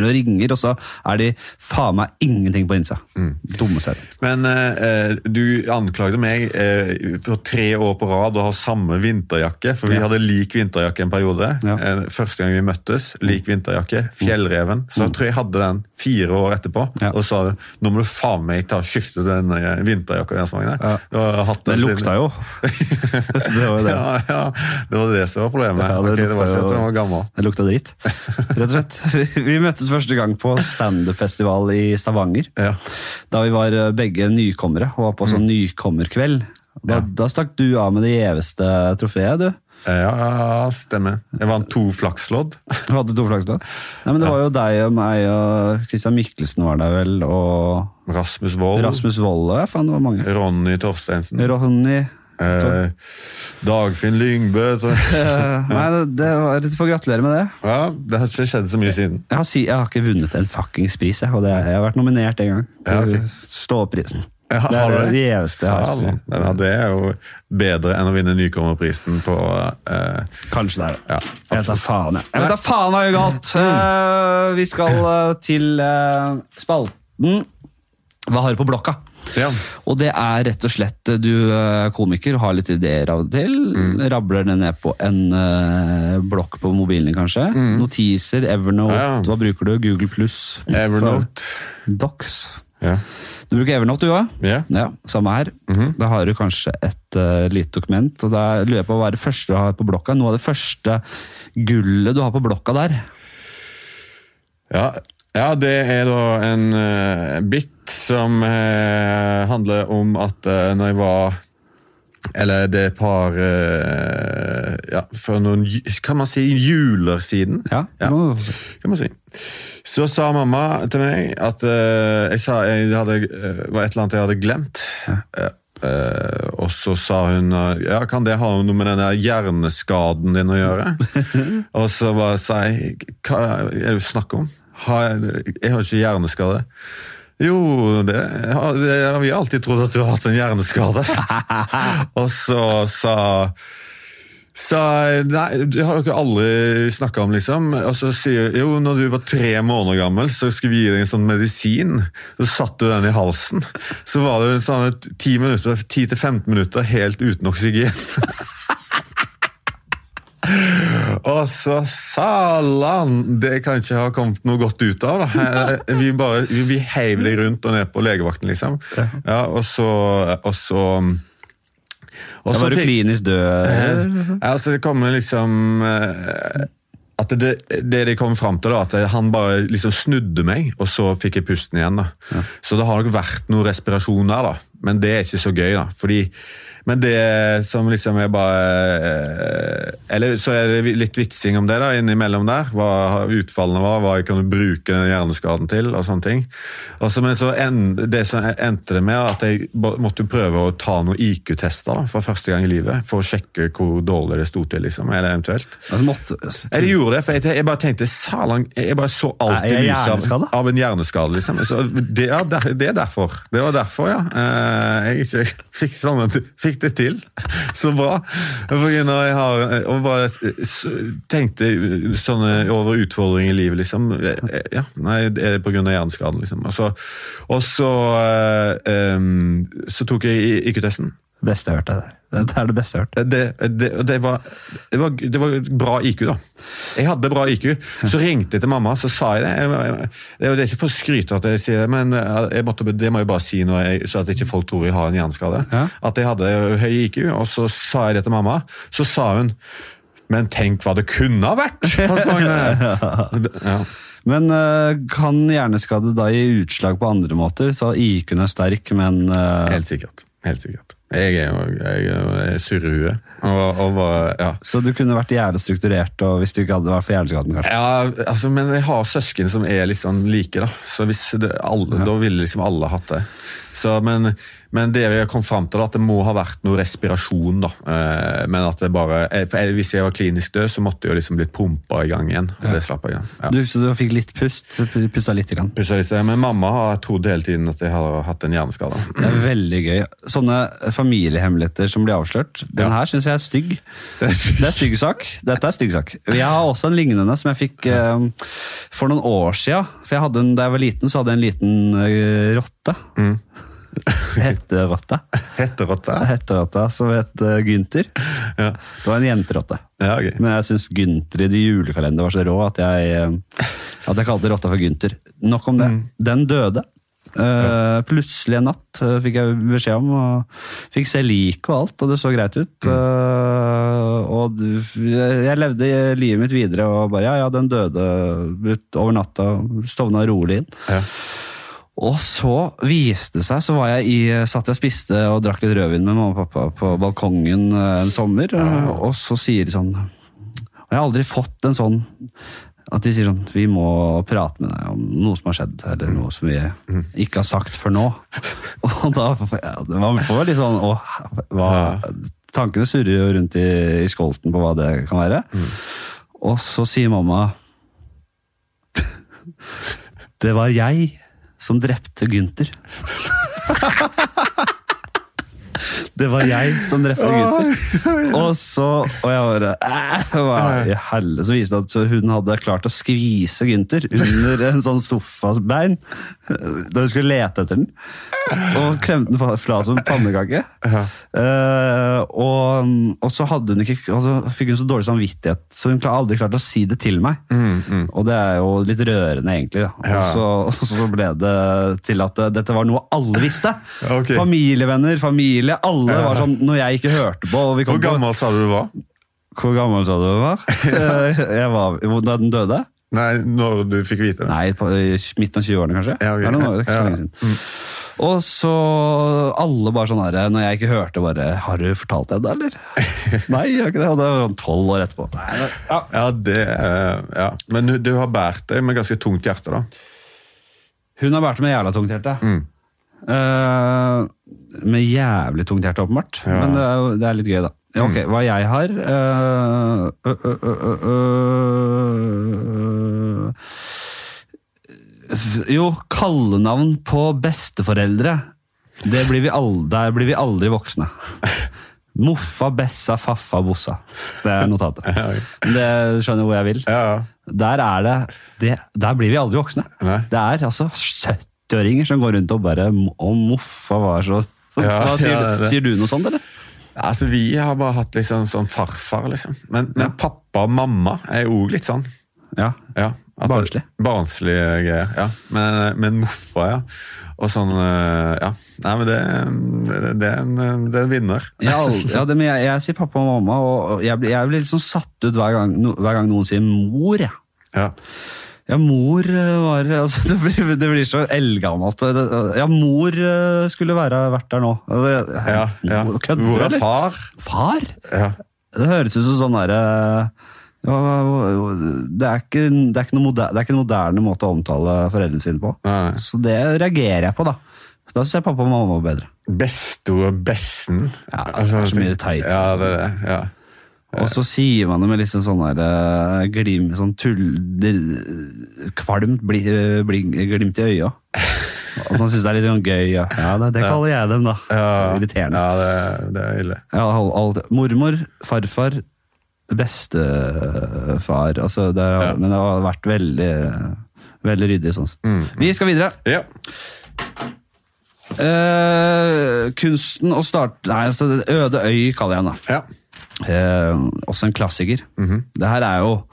og ringer, og så er de faen meg ingenting på innsida. Mm. Dumme serier. Men eh, du anklagde meg eh, for tre år på rad å ha samme vinterjakke, for vi Ja. hadde lik vinterjakke en periode. Ja. Eh, første gang vi møttes, lik vinterjakke, fjellreven. Så jeg tror jeg hadde den fire år etterpå, Mm. Ja. og sa nå må du faen meg ta skifte den eh, vinterjakka. Den sangen der. Ja. Den, Det den lukta jo. det var jo det. Ja, ja, det var det som var problemet. Ja, det okay, det var lukta jo- den var gammel. Det lukta dritt, rett og slett. Vi- Vi møttes første gang på standup-festival i Stavanger. Ja. Da vi var eh, begge nykommere og var på sånn nykommerkveld. Da, da stakk du av med det gjeveste trofeet, du. Ja, ja, stemmer. Jeg vant to flakslodd. Du hadde to flakslodd? Nei, men det var jo deg og meg og Christian Mikkelsen var der vel, og Rasmus Wold. Rasmus Wold ja, faen, det var mange. Ronny Torsteinsen. Ronny, Eh, Dagfinn Lyngbø. Eh, Nei, det, det var, Du får gratulere med det. Ja, Det har ikke skjedd så mye siden. Jeg har, jeg har ikke vunnet en fuckings pris, jeg. Og det, jeg har vært nominert en gang. Ja, Til ok. Ståprisen. Ja, det er det det? gjeveste jeg har. Men, ja, det er jo bedre enn å vinne Nykommerprisen på eh, Kanskje det er det. Ja, jeg vet da faen, jeg. Jeg vet da faen hva gjør galt. Uh, vi skal uh, til uh, spalten Hva har du på blokka? Ja. Og det er rett og slett du er komiker, har litt ideer av og til. Mm. Rabler det ned på en uh, blokk på mobilen din, kanskje. Notiser, Evernote, Mm. Ja, hva bruker du? Google pluss? Evernote. Docs. Ja. Du bruker Evernote, du òg? Ja. Ja, samme her. Mhm. Da har du kanskje et uh, lite dokument, og da lurer jeg på hva er det første du har på blokka? Noe av det første gullet du har på blokka der? Ja, ja, det er da en uh, bit som uh, handler om at uh, når jeg var Eller det er et par uh, Ja, for noen Kan man si juler siden? Ja, Ja. kan man si. Så sa mamma til meg at jeg sa jeg hadde, var et eller annet jeg hadde glemt. Ja. Uh, og så sa hun ja, kan det ha noe med den hjerneskaden din å gjøre? og så bare sa jeg hva er det du snakker om? Har jeg, jeg har ikke hjerneskade. Jo, det, har- det har vi alltid trodd at du har hatt en hjerneskade. og så sa så nei, det har dere aldri snakka om, liksom. Og så sier jo, når du var tre måneder gammel, så skulle vi gi deg en sånn medisin. Så satte du den i halsen. Så var det sånn et 10 minutter, 10-15 minutter helt uten oksygen. Og så salan! Det kan ikke ha kommet noe godt ut av. da. Eh, Vi bare, vi, heiv deg rundt og ned på legevakten, liksom. Ja, og så, og så og så var du klinisk død. ja, altså det kommer liksom eh, At det, det de kom fram til, da, at han bare liksom snudde meg, og så fikk jeg pusten igjen. da. Så det har nok vært noe respirasjon der, da. Men det er ikke så gøy, da. Fordi, men det som liksom er bare eh, Eller så er det litt vitsing om det da, innimellom der. Hva utfallene var, hva jeg kunne bruke den hjerneskaden til, og sånne ting. Og så, men så en, det som endte det med at jeg måtte prøve å ta noen IQ-tester for første gang i livet, for å sjekke hvor dårlig det sto til. liksom, Eller eventuelt. Altså, måtte, Jeg gjorde det, for jeg, jeg bare tenkte salang, Jeg bare så alt i lyset av, av en hjerneskade. liksom. Så det, der, det er derfor. Det var derfor, ja. Eh, jeg ikke fikk, sånn, fikk det til. Så bra. For jeg har, og bare tenkte sånne over utfordringer i livet, liksom. Eh, Ja, nei, det er av hjerneskaden, liksom. Og så, og så, um, så tok jeg IQ-testen. Beste jeg har hørt det der. Det er det beste jeg har hørt. Det, det, det, var, det, var, det var bra IQ, da. Jeg hadde bra IQ. Så ringte jeg til mamma så sa jeg det. Jeg, jeg, det er ikke for å skryte at jeg sier det, men jeg måtte, det må jeg bare si jeg, så at ikke folk tror jeg har en hjerneskade. Ja. At jeg hadde høy IQ, og så sa jeg det til mamma. Så sa hun Men tenk hva det kunne ha vært! Ja. Men øh, kan hjerneskade da gi utslag på andre måter? Så IQ-en er sterk, men øh, Helt sikkert. Helt sikkert. Jeg er jeg er jo- i huet. Og, og ja. Så du kunne vært jævlig strukturert og hvis du ikke hadde vært for hjerneskaden, kanskje? Ja, altså, men jeg har søsken som er litt sånn like, da. Så det, alle, Da ville liksom alle hatt det. Så, men, men det vi kom fram til, at det må ha vært noe respirasjon. da. Eh, men at det bare, eh, for Hvis jeg var klinisk død, så måtte jeg jo liksom blitt pumpa i gang igjen. og Det slapp jeg igjen. Ja. Du, så du fikk litt pust? Pusta litt? Grann. Pusta litt, Men mamma har trodd hele tiden at jeg har hatt en hjerneskade. Det er veldig gøy. Sånne familiehemmeligheter som blir avslørt. Den Ja. her syns jeg er stygg. Det er stygg sak. Dette er stygg sak. Jeg har også en lignende som jeg fikk eh, for noen år sia. For jeg en, da jeg var liten, så hadde jeg en liten eh, rotte. Mm. Hetterotte. Hetterotte? Hetterotte som het uh, Gynter. Ja. Det var en jenterotte. Ja, okay. Men jeg syns Gynter i de julekalender var så rå at jeg, eh, at jeg kalte rotta for Gynter. Nok om det. Mm. Den døde. Eh, plutselig en natt eh, fikk jeg beskjed om, og fikk se liket og alt, og det så greit ut. Mm. Eh, og jeg levde livet mitt videre og bare ja, ja, den døde over natta. Stovna rolig inn. Ja. Og så viste det seg, så var jeg i, satt jeg og spiste og drakk litt rødvin med mamma og pappa på balkongen eh, en sommer, og så sier de sånn Og jeg har aldri fått en sånn At de sier sånn Vi må prate med deg om noe som har skjedd, eller noe som vi ikke har sagt før nå. Og da ja, Man får litt sånn å, hva, Tankene surrer jo rundt i, i skolten på hva det kan være. Og så sier mamma Det var jeg som drepte Gynter. Det var jeg som drepte gutter. Og så Og jeg bare «Æ, Hva i helle? Så viste det at hun hadde klart å skvise Gynter under en sånn sofabein da hun skulle lete etter den. Og klemte den fra- som en pannekake. Eh, og, og så hadde hun ikke, altså, fikk hun så dårlig samvittighet, så hun klar- aldri klart å si det til meg. Og det er jo litt rørende, egentlig. Ja. Og, så, og så ble det til at eh, dette var noe alle visste. Okay. Familievenner, familie, alle var sånn når jeg ikke hørte på. Og vi kom Hvor gammel sa du du var? Hvor gammel sa du du var? Eh, jeg var da den døde? Nei, når du fikk vite det? Nei, på midten av 20-årene, kanskje. Ja, ok. Det er noen år, det er ikke så. Mm. lenge siden. Og så alle bare sånn her, når jeg ikke hørte, bare Har du fortalt deg det, eller? Nei, jeg har ikke det. Og det var sånn tolv år etterpå. Nei, ja. Ja, det ja. Men du- har båret deg med ganske tungt hjerte, da. Hun har vært med jævla tungt hjerte. Mm. Eh, med jævlig tungt hjerte, åpenbart. Ja. Mm. Men det er, jo- det er litt gøy, da. Ja, ok, Hva jeg har eh, ø, ø, ø, ø, ø, Jo, kallenavn på besteforeldre. Det blir vi aldri, der blir vi aldri voksne. Moffa, Bessa, Faffa, Bossa. Det er notatet. Det skjønner hvor jeg vil. Der er det, det Der blir vi aldri voksne. Det er altså 70-åringer som går rundt og bare Å, moffa var så Ja, Hva, sier, ja, det det. sier du noe sånt, eller? Altså, Vi har bare hatt liksom sånn farfar, liksom. Men, men pappa og mamma er jo òg litt sånn. Ja. Ja, Barnslig. Barnslige greier, ja. Men, men moffa, ja. Og sånn, eh, ja. Nei, men det, det, er, en, det er en vinner. Jeg, ja, det, men jeg, jeg sier pappa og mamma, og jeg blir, jeg blir litt sånn satt ut hver gang, hver gang noen sier mor. Ja. Ja. Ja, mor eh, var altså, det, blir, det blir så eldgammelt. Ja, mor eh, skulle være, vært der nå. Ja, ja. Kødder du, er eller? far? Far? Ja. Det høres ut som sånn derre ja, det, er ikke, det, er ikke noe moderne, det er ikke en moderne måte å omtale foreldrene sine på. Nei. Så det reagerer jeg på, da. Da syns jeg pappa og mamma var bedre. Besto og bessen. Ja, det er så mye teit. Ja, det er det. Ja. Og så sier man det med liksom sånn der eh, glim, sånn tull... Kvalmt bli, eh, bli, glimt i øya. At man syns det er litt sånn gøy. Ja, ja det, det kaller jeg dem, da. Ja, Irriterende. Ja, det, det er ille. Ja, all- alt- mormor, farfar, bestefar altså det er, Ja. Men det har vært veldig, veldig ryddig. sånn. Vi skal videre. Ja. Uh, kunsten å starte Nei, altså Øde øy kaller jeg den. da. ja. Eh, også en klassiker. Det her er jo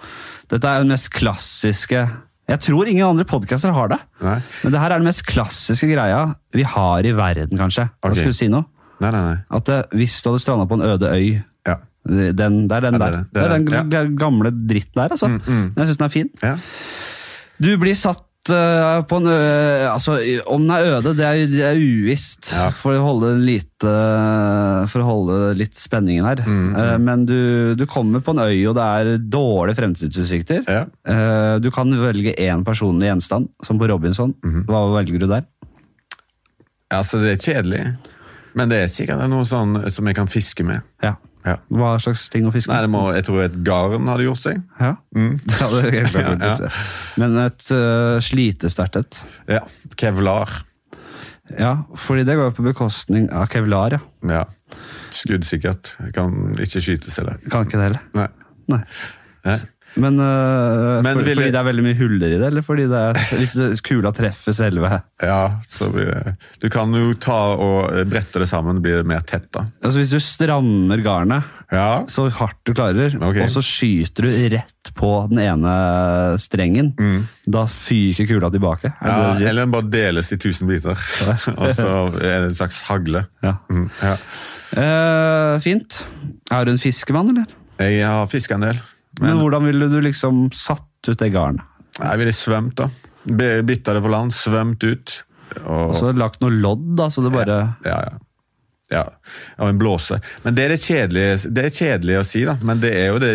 Dette er den mest klassiske Jeg tror ingen andre podcaster har det. Nei. Men det her er den mest klassiske greia vi har i verden, kanskje. Hva skulle du si nå? Nei, nei, nei. At eh, hvis du hadde stranda på en øde øy Ja. den, Det er den Ja, det er der. det. Det er den Det gamle dritten der, altså. Men jeg syns den er fin. Ja. Du blir satt eh, på en ø... Altså, om den er øde, det er, det er uvisst. Ja. For å holde lite For å holde litt spenningen her. Mm, Eh, men du, du kommer på en øy, og det er dårlige fremtidsutsikter. Ja. Uh, du kan velge én personlig gjenstand, som på Robinson. Mm. Hva velger du der? Altså, det er kjedelig. Men det er sikkert noe sånn som jeg kan fiske med. Ja. Ja. Hva slags ting å fiske Nei, må, jeg tror et garn hadde gjort seg. Ja. ja, det helt klart. Ja, ja. Men et uh, slitesterkt et. Ja. Kevlar. Ja, fordi det går jo på bekostning av kevlar, ja. Ja. Skuddsikkert. Kan ikke skytes heller. Kan ikke det heller. Nei. Nei. Nei. Men, uh, Men for, ville... fordi det er veldig mye huller i det, eller fordi det er, hvis kula treffer selve Ja, så blir det Du kan jo ta og brette det sammen, blir det mer tett, da. Altså Hvis du strammer garnet Ja. så hardt du klarer, okay. og så skyter du rett på den ene strengen, da fyker kula tilbake. Mm. ja eller den bare deles i tusen biter. og så er det en slags hagle. Ja. Mm, ja. Eh, fint. Er du en fiskemann, eller? Jeg har fiska en del. Men, Men hvordan ville du liksom satt ut det garnet? jeg ville svømt, da. Bitta det på land, svømt ut. Og, Og så lagt noe lodd, da, så det bare ja, ja. ja, av en blåse. Men det er det kjedelige, det er kjedelig å si, da. Men det er jo det,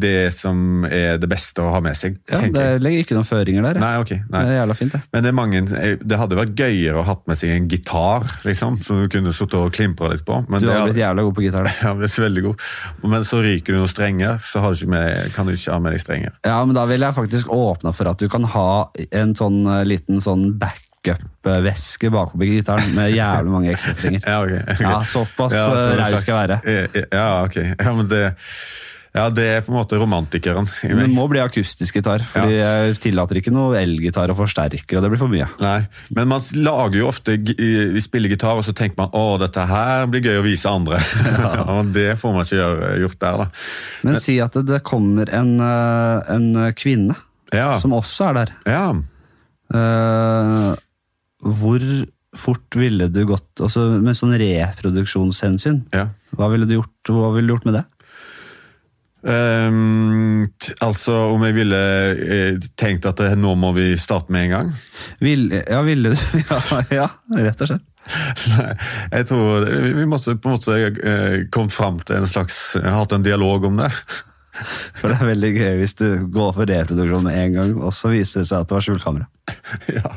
det som er det beste å ha med seg. Ja, Det legger ikke noen føringer der. Nei, ok. Nei. Det er jævla fint, det. Men det, er mange, det hadde vært gøyere å hatt med seg en gitar, liksom, som du kunne sittet og klimpra litt på. Men Du har blitt jævla god på gitar. da. Ja, det er veldig god. Men så ryker du noen strenger, så har du med, kan du ikke ha med deg strenger. Ja, men da ville jeg faktisk åpna for at du kan ha en sånn eh, liten sånn backup-veske bakpå på gitaren med jævlig mange ekstrastrenger. Ja, okay, okay. Ja, såpass Ja, så eh, raus skal jeg være. Ja, ok. Ja, men det, ja, det er på en måte romantikeren i meg. det må bli akustisk gitar, fordi jeg tillater ikke noe elgitar og forsterker, og det blir for mye. Nei, men man lager jo ofte Vi spiller gitar, og så tenker man å, dette her blir gøy å vise andre. Ja. og det får man ikke gjøre, gjort der, da. Men si at det, det kommer en, eh, en kvinne Ja. som også er der. ja. Eh, hvor fort ville du gått altså med sånn reproduksjonshensyn? ja. Hva ville du gjort, hva ville du gjort med det? Um, altså, om jeg ville eh, tenkt at eh, nå må vi starte med en gang? Vil, ja, ville du ja, ja, rett og slett. Nei, jeg tror vi måtte på en måte eh, kommet fram til en slags Hatt en dialog om det. For det er veldig gøy hvis du går for reproduksjon med en gang, og så viser det seg at det var skjulkamera. ja.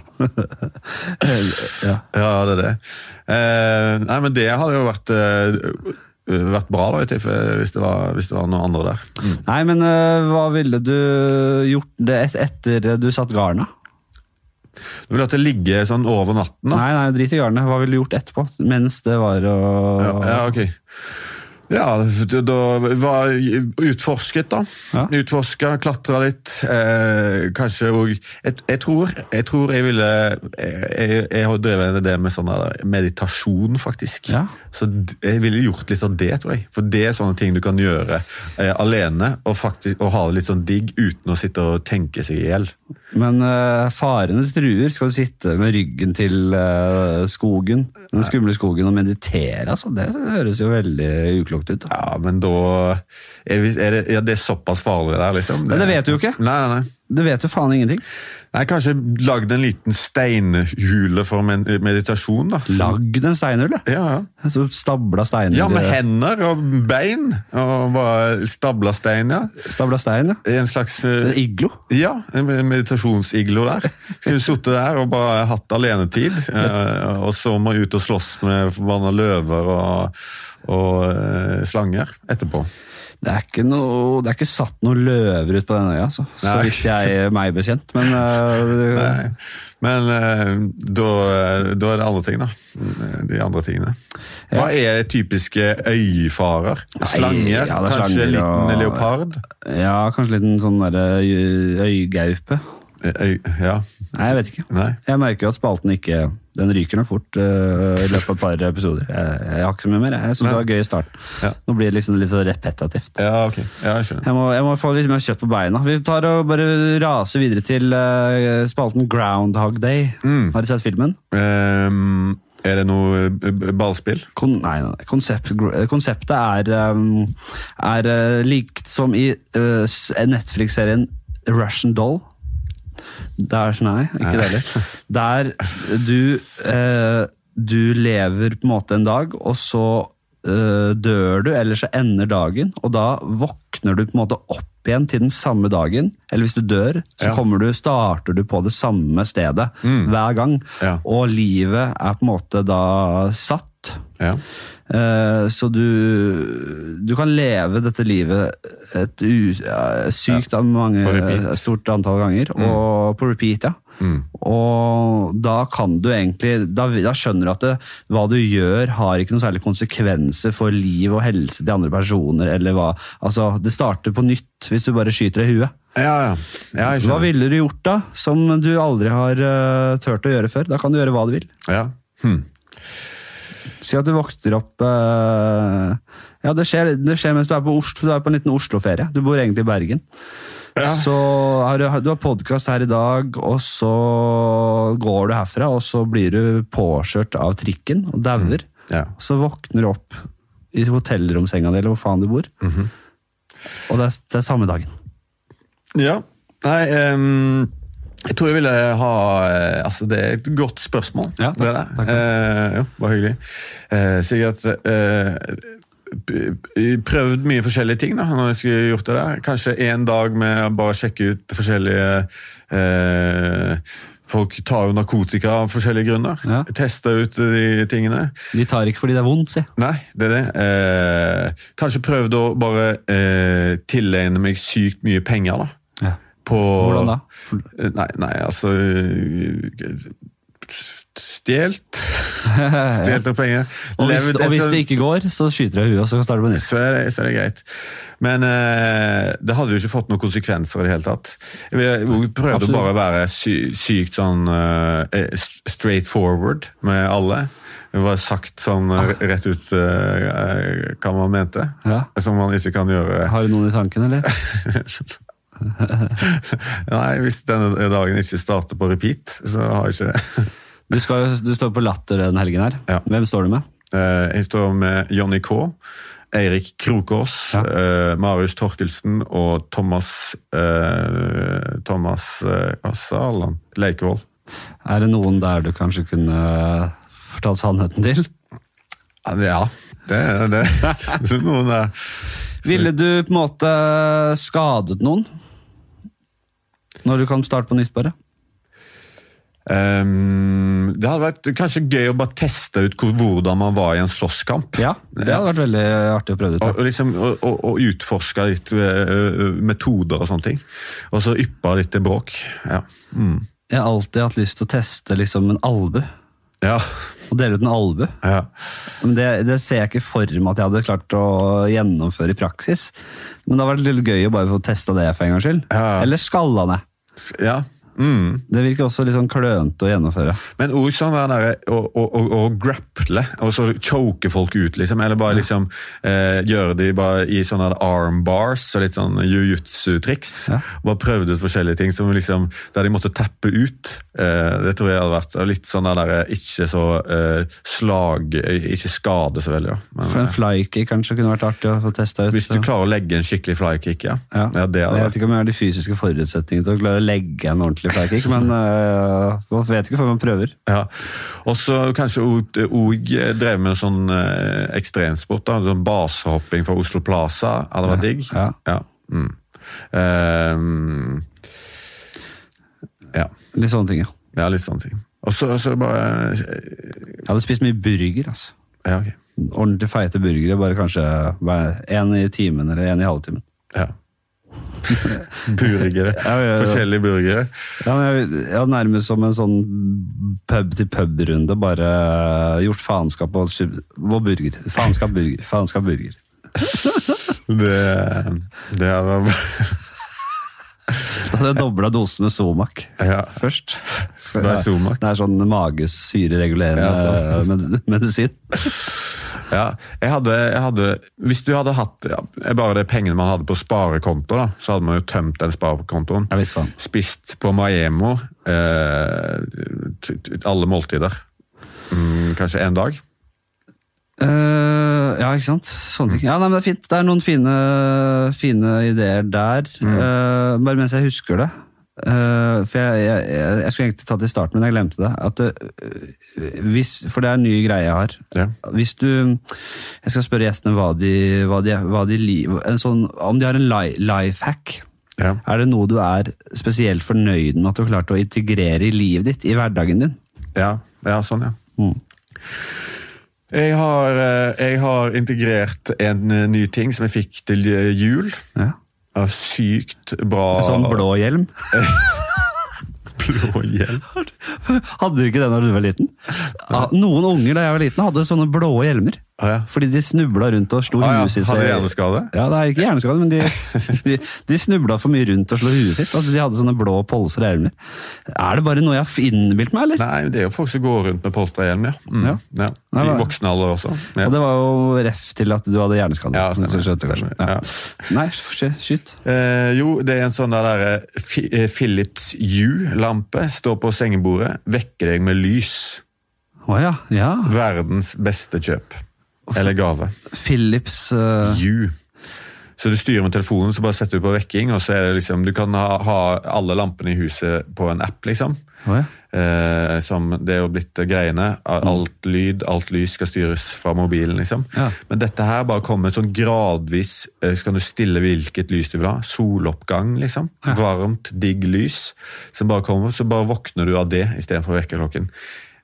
Ja. ja, det er det. Eh, nei, men det hadde jo vært eh, vært bra, da, i hvis det var, hvis det var noen andre der. Mm. Nei, men eh, hva ville du gjort det et, etter du satt garna? Du ville at det ligger sånn over natten, da? Nei, nei, drit i garnet. Hva ville du gjort etterpå? Mens det var å Ja, ja, ok. Ja, da var utforsket, da. Ja. Utforska, klatra litt. Eh, kanskje òg jeg, jeg, tror, jeg tror jeg ville Jeg, jeg har drevet en idé med sånn meditasjon, faktisk. Ja. Så jeg ville gjort litt av det, tror jeg. For det er sånne ting du kan gjøre eh, alene, og, faktisk, og ha det litt sånn digg uten å sitte og tenke seg i hjel. Men eh, farene truer. Skal du sitte med ryggen til eh, skogen, den skumle skogen, og meditere? Altså, det høres jo veldig uklokt ut. Da. Ja, men da er, det, ja, det er såpass farlig der, liksom. Men det vet du jo ikke. Nei, nei, nei. Du vet jo faen ingenting. Nei, Kanskje lagd en liten steinhule for meditasjon, da. Lagd en steinhule? Ja, ja. Så stabla steiner. ja, med hender og bein. Og bare stabla stein, ja. Stabla stein, ja. En slags Så eh, en iglo. Ja, en meditasjonsiglo der. Skulle sittet der og bare hatt alenetid. eh, Og så må ut og slåss med forbanna løver og, og eh, slanger etterpå. Det er ikke, noe, det er ikke satt noen løver ut på den øya, altså. så Nei. vidt jeg meg bekjent. Men uh, Men uh, da, da er det andre ting, da. De andre tingene. Hva er typiske øyfarer? Slanger? ja, det er kanskje slanger liten og- leopard? ja, kanskje en liten sånn derre øygaupe. Øy, ja. Nei, jeg vet ikke. Nei. Jeg merker jo at spalten ikke Den ryker nok fort uh, i løpet av et par episoder. Jeg, jeg har ikke så mye mer. Jeg syns det var gøy i starten. Ja. Nå blir det liksom litt så repetitivt. Ja, ok. Ja, jeg skjønner. Jeg må, jeg må få litt mer kjøtt på beina. Vi tar og bare raser videre til uh, spalten Groundhog Day. Mm. Har du sett filmen? Um, er det noe eh, ballspill? Kon nei, nei, nei. Konsept, konseptet er, um, er uh, likt som i Netflix-serien Russian Doll. Der, nei, ikke det heller. Der du, eh, du lever på en måte en dag, og så eh, dør du, eller så ender dagen, og da våkner du på en måte opp igjen til den samme dagen. Eller hvis du dør, så Ja. kommer du, starter du på det samme stedet hver gang. Ja. Og livet er på en måte da satt. Ja. Eh, Så du, du kan leve dette livet et u, ja, sykt av mange. Mm. et stort antall ganger, og på repeat, ja. Og da kan du egentlig Da, da skjønner du at det, hva du gjør, har ikke noen særlig konsekvenser for liv og helse til andre personer. eller hva, altså Det starter på nytt hvis du bare skyter deg i huet. Ja, ja. ja Hva ville du gjort da, som du aldri har uh, turt å gjøre før? Da kan du gjøre hva du vil. Ja. Hm. Si at du våkner opp eh, Ja, det skjer, det skjer mens du er på Oslo, du er på en liten Oslo-ferie. Du bor egentlig i Bergen. Så har du, du har podkast her i dag, og så går du herfra, og så blir du påkjørt av trikken og dauer. Ja. Så våkner du opp i hotellromsenga di, eller hvor faen du bor. Og det er, det er samme dagen. Ja. Nei, ehm, Jeg tror jeg ville ha eh, Altså, det er et godt spørsmål. Ja, takk. det der. Takk. Eh, jo, bare hyggelig. Eh, sikkert eh, p- prøvd mye forskjellige ting da, når jeg skulle gjort det der. Kanskje en dag med å bare sjekke ut forskjellige eh, Folk tar jo narkotika av forskjellige grunner. Ja. Tester ut de tingene. De tar ikke fordi det er vondt, si. Nei, det er det. Eh, kanskje prøvd å bare eh, tilegne meg sykt mye penger, da. Ja. På, Hvordan da? Nei, nei altså Stjålet. Stjålet noen penger. Og hvis, og hvis det ikke går, så skyter jeg huet, og så starter på nytt. så er, det, så er det greit. Men eh, det hadde jo ikke fått noen konsekvenser i det hele tatt. Vi prøvde Absolutt. bare å være sy, sykt sånn uh, straight forward med alle. Det var sagt sånn eh, rett ut uh, hva man mente. Ja. Som man ikke kan gjøre Har du noen i tanken, eller? Nei, hvis denne dagen ikke starter på repeat, så har jeg ikke det. Du, skal, du står på Latter den helgen her. Ja. Hvem står du med? Eh, Jeg står med Johnny K, Eirik Krokås, Ja. eh, Marius Torkelsen og Thomas eh, Thomas eh? Leikvoll. Er det noen der du kanskje kunne fortalt sannheten til? Ja, det er det. det er noen der. Ville du på en måte skadet noen? Når du kan starte på nytt, bare? Um, det hadde vært kanskje gøy å bare teste ut hvor- hvordan man var i en slåsskamp. Ja, det hadde vært veldig artig å prøve ut. ut. Og, og, liksom, og, og, utforske litt uh, metoder og sånne ting. Og så yppa litt til bråk. Ja. Mm. Jeg har alltid hatt lyst til å teste liksom en albu. Ja. Og dele ut en albu. ja. Men det, det ser jeg ikke for meg at jeg hadde klart å gjennomføre i praksis. Men det hadde vært litt gøy å bare få testa det for en gangs skyld. Ja. Eller skalla ned. Ja. Mm. Det virker også litt sånn klønete å gjennomføre. Men også sånn der, å, å, å, å grapple, og så choke folk ut, liksom. Eller bare liksom eh, gjøre de bare i sånne arm bars og litt sånn jiu-jitsu-triks. Ja. Bare prøvd ut forskjellige ting som liksom, der de måtte tappe ut. Eh, det tror jeg hadde vært litt sånn der, der ikke så eh, slag Ikke skade så veldig, da. Men, For en eh, flykick kanskje kunne vært artig å få testa ut. hvis du klarer å legge en skikkelig flykick, ja. Ja. det hadde jeg vet ikke om jeg har de fysiske forutsetningene til å klare å legge en ordentlig flykick, men uh, man vet ikke før man prøver. Ja. Og så kanskje òg drev med sånn uh, ekstremsport. da, sånn Basehopping fra Oslo Plaza hadde vært digg. ja. Mm. Ehm, ja. Litt sånne ting, ja. ja, litt sånne ting. Og så bare Jeg hadde spist mye burger, altså. Ja, okay. Ordentlig feite burgere, bare kanskje én i timen eller én i halvtimen. Ja. Burgere. Ja, ja, ja. Forskjellige burgere. Ja, men jeg, nærmest som en sånn pub-til-pub-runde, bare gjort faenskap og, og burger. Faenskap burger, faenskap burger. Det, det hadde Da hadde jeg dobla dosen med Somac Ja. først. Så det er Somac? Det er sånn magesyreregulerende Ja, med- medisin. Ja, jeg hadde, jeg hadde Hvis du hadde hatt ja, bare det pengene man hadde på sparekonto, da, så hadde man jo tømt den sparekontoen. Ja, visst faen. Spist på Maemo eh, alle måltider. Mm, kanskje én dag. Uh, ja, ikke sant? Sånne ting. Ja, nei, men Det er fint. Det er noen fine, fine ideer der. Eh, bare mens jeg husker det. Eh, for jeg, jeg, jeg, jeg skulle egentlig tatt det i starten, men jeg glemte det. At det, eh, hvis, for det er en ny greie jeg har. Ja. Hvis du Jeg skal spørre gjestene hva de, hva de, hva de en sånn, Om de har en li, life hack. Ja. Er det noe du er spesielt fornøyd med at du har klart å integrere i livet ditt? I hverdagen din? Ja, ja sånn, ja. Mm. Jeg har, eh, jeg har integrert en eh, ny ting som jeg fikk til eh, jul. Ja. Ja, Sykt bra sånn blå hjelm? blå hjelm. Hadde du ikke det da du var liten? Noen unger da jeg var liten hadde sånne blå hjelmer. Ah, ja. Fordi de snubla rundt og slo Ah, huet sitt. Hadde hjerneskade? Ja, det er ikke hjerneskade, men de, de, de snubla for mye rundt og slo huet sitt. Altså, de hadde sånne blå polser i hjelmer. Er det bare noe jeg har innbilt meg, eller? Nei, det er jo folk som går rundt med polstrahjelm, ja. Mm. Ja. ja. I voksen alder også. Ja. Og det var jo ref til at du hadde hjerneskade. Ja, stemmer. Ja. Ja. Nei, sky- skyt. Eh, jo, det er en sånn der, der eh, Philips U-lampe. Står på sengebordet, vekker deg med lys. Ja. ja. Verdens beste kjøp. Eller gave. Philips uh, Hue. Så du styrer med telefonen, så bare setter du på vekking, og så er det liksom Du kan ha, ha alle lampene i huset på en app, liksom. Oh, ja. Eh, som Det er jo blitt greiene. Alt lyd, alt lys skal styres fra mobilen, liksom. Ja. Men dette her bare kommer sånn gradvis eh, Så kan du stille hvilket lys du vil ha. Soloppgang, liksom. Varmt, digg lys. Som bare kommer, så bare våkner du av det istedenfor vekkerklokken.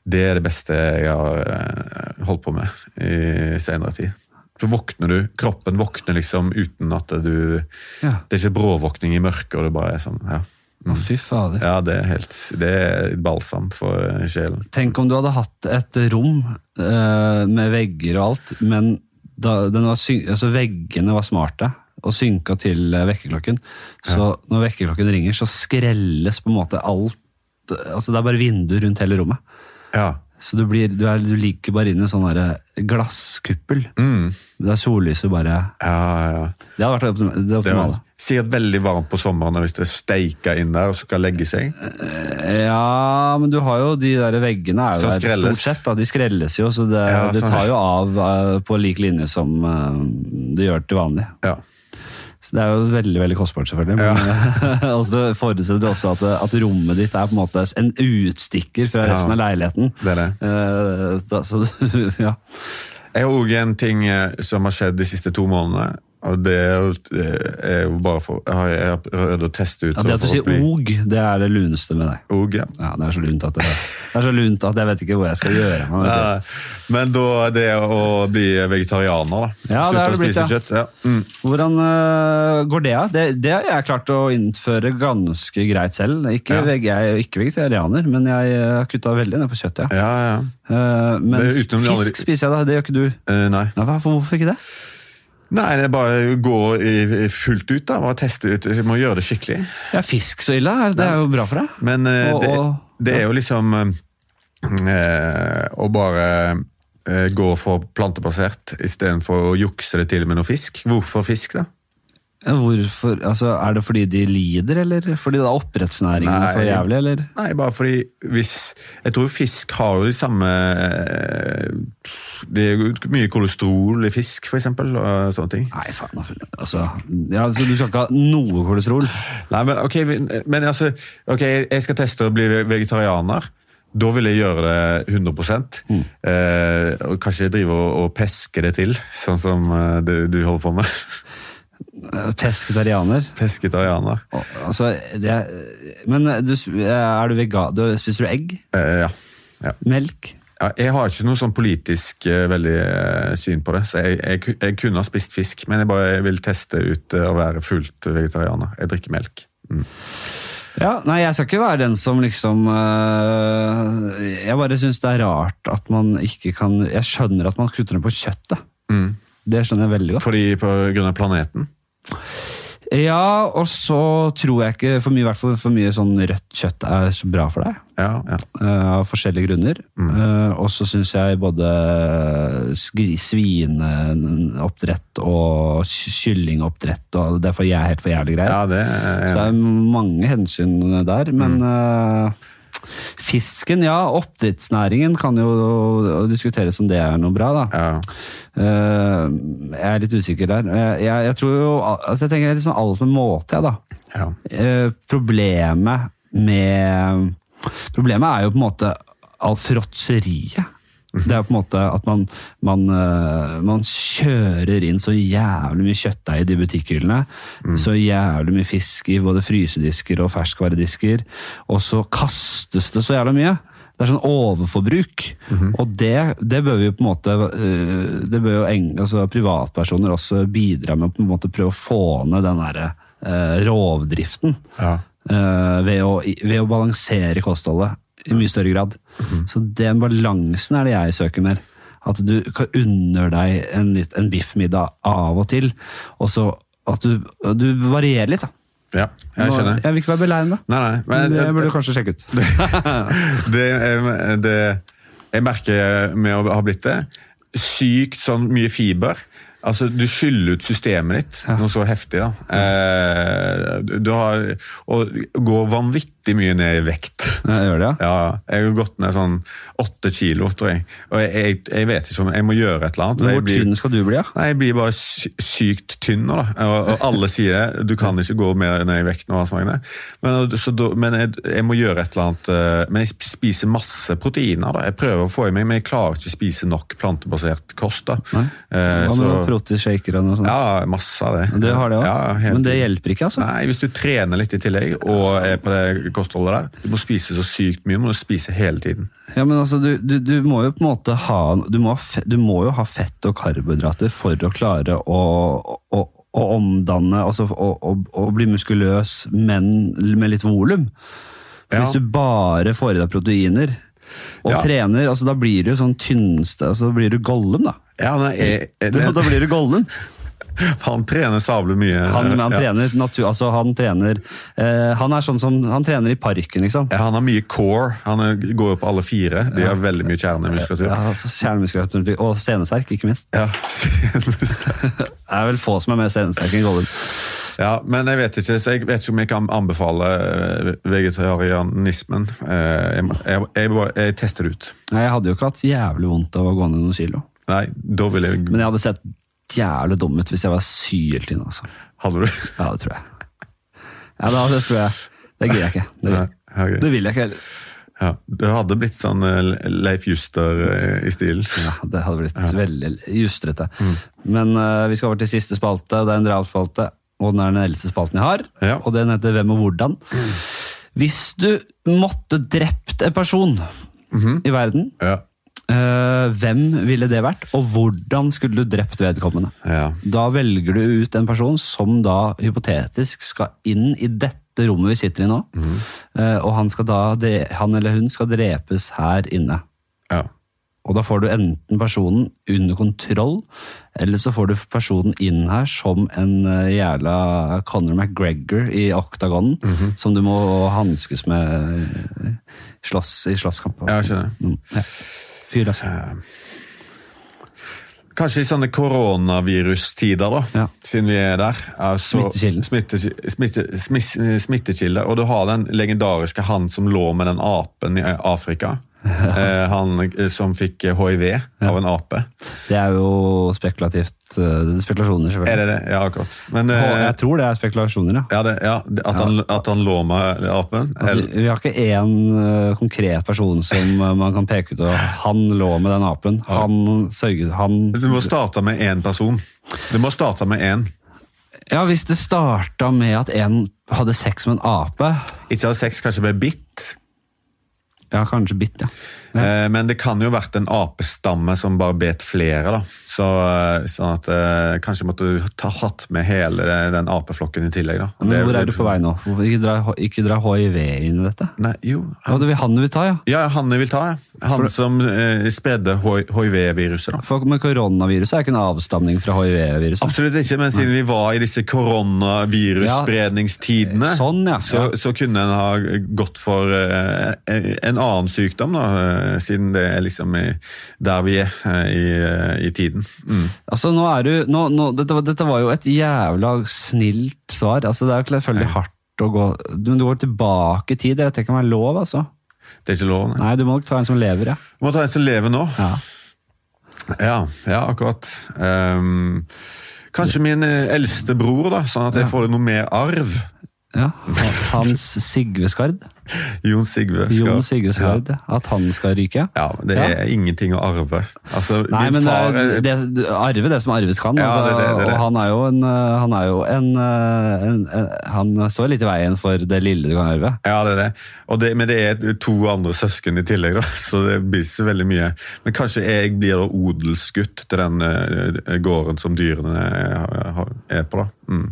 Det er det beste jeg har eh, holdt på med i senere tid. Så våkner du, kroppen våkner liksom uten at du Ja. Det er ikke bråvåkning i mørket, og det bare er sånn ja. Å, fy fader. Ja, det er helt Det er balsam for eh, sjelen. Tenk om du hadde hatt et rom uh, med vegger og alt, men da, den var syn altså veggene var smarte og synka til vekkerklokken. Så når vekkerklokken ringer, så skrelles på en måte alt altså Det er bare vinduer rundt hele rommet. Ja. Så du, blir, du, er, du ligger bare inne i sånn glasskuppel. Mm. Der sollyset bare Ja, ja. Det hadde vært optimalt. det Det optimale. er sikkert veldig varmt på sommeren hvis det steiker inn der og skal legge seg. Ja, men du har jo de der veggene er jo Som der skrelles. stort sett. da, De skrelles jo, så det, Ja, det sånn. tar jo av eh, på lik linje som eh, det gjør til vanlig. Ja. Det er jo veldig veldig kostbart, selvfølgelig. Men altså, det forutsetter også at, at rommet ditt er på en måte en utstikker fra resten Ja, av leiligheten. det er det. Eh, da, så, ja. Jeg har òg en ting eh, som har skjedd de siste to månedene. Det er jo, eh, er jo bare for Jeg har, prøvd å teste ut Ja, det at du sier og, det er det luneste med deg. Og, ja. Ja, Det er så lunt at det, det er så lunt at jeg vet ikke hvor jeg skal gjøre. Men, Nei, Men da det å bli vegetarianer, da. Ja, Slutte å spise blitt, ja. kjøtt. Ja. Mm. Hvordan uh, går det? av? Det, det har jeg klart å innføre ganske greit selv. Ikke, jeg er ikke vegetarianer, men jeg øh, har kutta veldig ned på kjøttet. Ja. ja. Uh, men fisk er andre- spiser jeg, da. Det gjør ikke du. Uh, nei. Ja, hvorfor ikke det? Nei, det er bare gå fullt ut, da. Bare teste ut. Jeg må gjøre det skikkelig. Ja, Fisk så ille, det er jo bra for deg. Men eh, Og- det, det er jo liksom eh, Å bare eh, gå for plantebasert istedenfor å jukse det til med noe fisk. Hvorfor fisk, da? Ja, Hvorfor, altså, Er det fordi de lider, eller fordi da oppdrettsnæringen er for jævlig? eller? Nei, bare fordi hvis Jeg tror fisk har jo de samme eh, Det er mye kolesterol i fisk, for eksempel, og sånne ting. Nei, faen. Altså, ja, så Du skal ikke ha noe kolesterol? Nei, men ok, men, men altså okay jeg skal teste å bli vegetarianer. Da vil jeg gjøre det 100 Mm. eh, og Kanskje drive og, og peske det til, sånn som eh, du, du holder på med. Pesketarianer? Pesketarianer. Altså, det men du, er du vegan? Du, spiser du egg? Eh, ja. ja. Melk? Ja, jeg har ikke noe sånn politisk eh, veldig eh, syn på det, så jeg, jeg, jeg kunne ha spist fisk, men jeg bare vil teste ut eh, å være fullt vegetarianer. Jeg drikker melk. Mm. Ja, nei, jeg skal ikke være den som liksom øh, Jeg bare syns det er rart at man ikke kan Jeg skjønner at man kutter ned på kjøttet. Mm. Det skjønner jeg veldig godt. Fordi på grunn av planeten? Ja, og så tror jeg ikke for mye, hvert fall for mye sånn rødt kjøtt er så bra for deg. Ja, ja. Uh, Av forskjellige grunner. Øh, og så syns jeg både svineoppdrett og ky- kyllingoppdrett og Det er jeg helt for jævlig greier. ja det Så det er, mange hensyn der, men øh, Fisken, ja. Oppdrettsnæringen kan jo diskuteres om det er noe bra, da. ja. Uh, jeg er litt usikker der. Jeg, jeg, jeg tror jo altså Jeg tenker liksom alt med måte, jeg, da. ja. Uh, problemet med Problemet er jo på en måte all fråtseriet. Det er på en måte at man, man, eh, man kjører inn så jævlig mye kjøttdeig i de butikkhyllene. Så jævlig mye fisk i både frysedisker og ferskvaredisker. Og så kastes det så jævlig mye. Det er sånn overforbruk. Og det, det bør vi på en måte eh, Det bør jo en, altså privatpersoner også bidra med på en måte prøve å få ned den derre eh, rovdriften. ja. ved, å, ved å balansere kostholdet i mye større grad. Så den balansen er det jeg søker mer. At du kan unner deg en, en biffmiddag av og til, og så at du, du varierer litt. da. ja, jeg skjønner. Jeg vil ikke være beleiren, da. Nei, nei, Men men det burde du kanskje sjekke ut. det, det, det jeg merker med å ha blitt det, sykt sånn mye fiber. Altså, Du skyller ut systemet ditt, noe så heftig. da. Eh, du, du har, og går vanvittig vanvittig mye ned i vekt. Jeg gjør det, ja. Ja, jeg har gått ned sånn åtte kilo, tror jeg. Og jeg, jeg, jeg vet ikke om jeg må gjøre et eller annet. Hvor blir- tynn skal du bli, da? Nei, jeg blir bare sykt tynn nå, da. Og, og alle sier det. Du kan ikke gå mer ned i vekt nå, altså, Magne. Men, så da, men jeg, jeg må gjøre et eller annet eh, Men jeg spiser masse proteiner, da. Jeg prøver å få i meg, men jeg klarer ikke å spise nok plantebasert kost, da. Nei. Eh, Hva med proteinshaker og noe sånt? ja, masse av det. Du har det òg? Ja, Men det hjelper ikke, altså? Nei, hvis du trener litt i tillegg og er på det kostholdet der, du må spise så sykt mye, du må spise hele tiden. Ja, men altså, du, du, du må jo på en måte ha du må, du må jo ha fett og karbohydrater for å klare å, å, å omdanne altså å, å, bli muskuløs, men med litt volum. Ja. Hvis du bare får i deg proteiner og Ja. trener, altså, da blir du sånn tynneste altså, Da blir du Gollum, da. Ja, nei, jeg, jeg, det, da blir du Gollum. Han trener sabler mye. Han, han ja. trener natur, altså han trener eh, Han er sånn som Han trener i parken, liksom. Ja, han har mye core. Han er, går jo på alle fire. De har veldig mye kjernemuskulatur. Ja, altså, Kjernemuskulatur og senesterk, ikke minst. Ja. senesterk. Det er vel få som er mer senesterke enn Gollum. ja, men jeg vet ikke så jeg vet ikke om jeg kan anbefale eh, vegetarianismen. Eh, Jeg, jeg, jeg, jeg tester det ut. Nei, Jeg hadde jo ikke hatt jævlig vondt av å gå ned noen kilo. Nei, da ville jeg Men jeg hadde sett jævlig dum ut hvis jeg var syltynn. Altså. Hadde du? Ja, det tror jeg. Ja, det, det tror jeg. Det gidder jeg ikke. Det, vil, ja, okay. det vil jeg ikke heller. Ja, du hadde blitt sånn eh, Leif Juster eh, i stil. Ja, det hadde blitt veldig justrete. Men uh, vi skal over til siste spalte, og det er en drapsspalte. Og den er den eldste spalten jeg har, Ja. og den heter Hvem og hvordan. Hvis du måtte drept en person i verden, Ja. Eh, hvem ville det vært, og hvordan skulle du drept vedkommende? ja. Da velger du ut en person som da hypotetisk skal inn i dette rommet vi sitter i nå. Eh, og han, skal da, han eller hun skal drepes her inne. ja. Og da får du enten personen under kontroll, eller så får du personen inn her som en eh, jævla Conor McGregor i oktagonen, som du må hanskes med slåss, i slåsskamp. Ja, jeg skjønner. Mm, ja. Fyr, altså. Kanskje i sånne koronavirustider, da, Ja. siden vi er der. Altså, smittekilde. Smitte, smitte, smittekilde. Og du har den legendariske han som lå med den apen i Afrika. Eh, han eh, som fikk hiv av en ape. Det er jo spekulativt. eh, Det er spekulasjoner, det det? Ja, akkurat. Men eh, jeg tror det er spekulasjoner, ja. ja, det, ja, at, han, at han lå med apen? Altså, vi har ikke én eh, konkret person som eh, man kan peke ut og Han lå med den apen. Han sørget Han du må starte med én person. Du må starte med én. Ja, hvis det starta med at en hadde sex med en ape Ikke hadde sex, kanskje ble bitt. Ja, kanskje bitt, ja. Ja. Eh, Men det kan jo ha vært en apestamme som bare bet flere. da. Så, eh, sånn at eh, Kanskje måtte du ta hatt med hele den apeflokken i tillegg. da. Men Det- hvor er du på vei nå? Hvorfor Ikke dra, ikke dra hiv inn i dette? Nei, jo. Ja, det vil han vil ta, ja. ja, han vil ta. ja. Han For- som eh, spredde hiv-viruset. da. For, men koronaviruset er ikke en avstamning fra hiv-viruset. Absolutt ikke, men siden vi var i disse koronavirusspredningstidene, Sånn, ja. så, så kunne en ha gått for en annen sykdom, da, eh, siden det er liksom der vi er eh, i, eh, i tiden. Mm. Altså, nå er du, nå, nå, dette, dette var jo et jævla snilt svar. Altså, det er jo selvfølgelig hardt å gå Men du går tilbake i tid. Det vet ikke om er lov, altså. Det er ikke lov. Nei. Nei, du må nok ta en som lever, ja. Du må ta en som lever nå. Ja. Ja, ja akkurat. Um, kanskje min eldste bror, da, sånn at jeg får noe mer arv. ja. Hans Sigve Skard. Jon Sigve. skal- Jon Sigve Skard. At han skal ryke. Ja, det er ingenting å arve. Altså, Nei, men far det, er- det, det, arve det som arves kan. Ja, altså, det. Og han er jo en, eh, han, er jo en, eh, en, en Han står litt i veien for det lille du kan arve. Ja, det er det. Men det er to andre søsken i tillegg, da, så det blir ikke veldig mye. Men kanskje jeg blir odelsgutt til den eh, gården som dyrene er, på, da. Mm.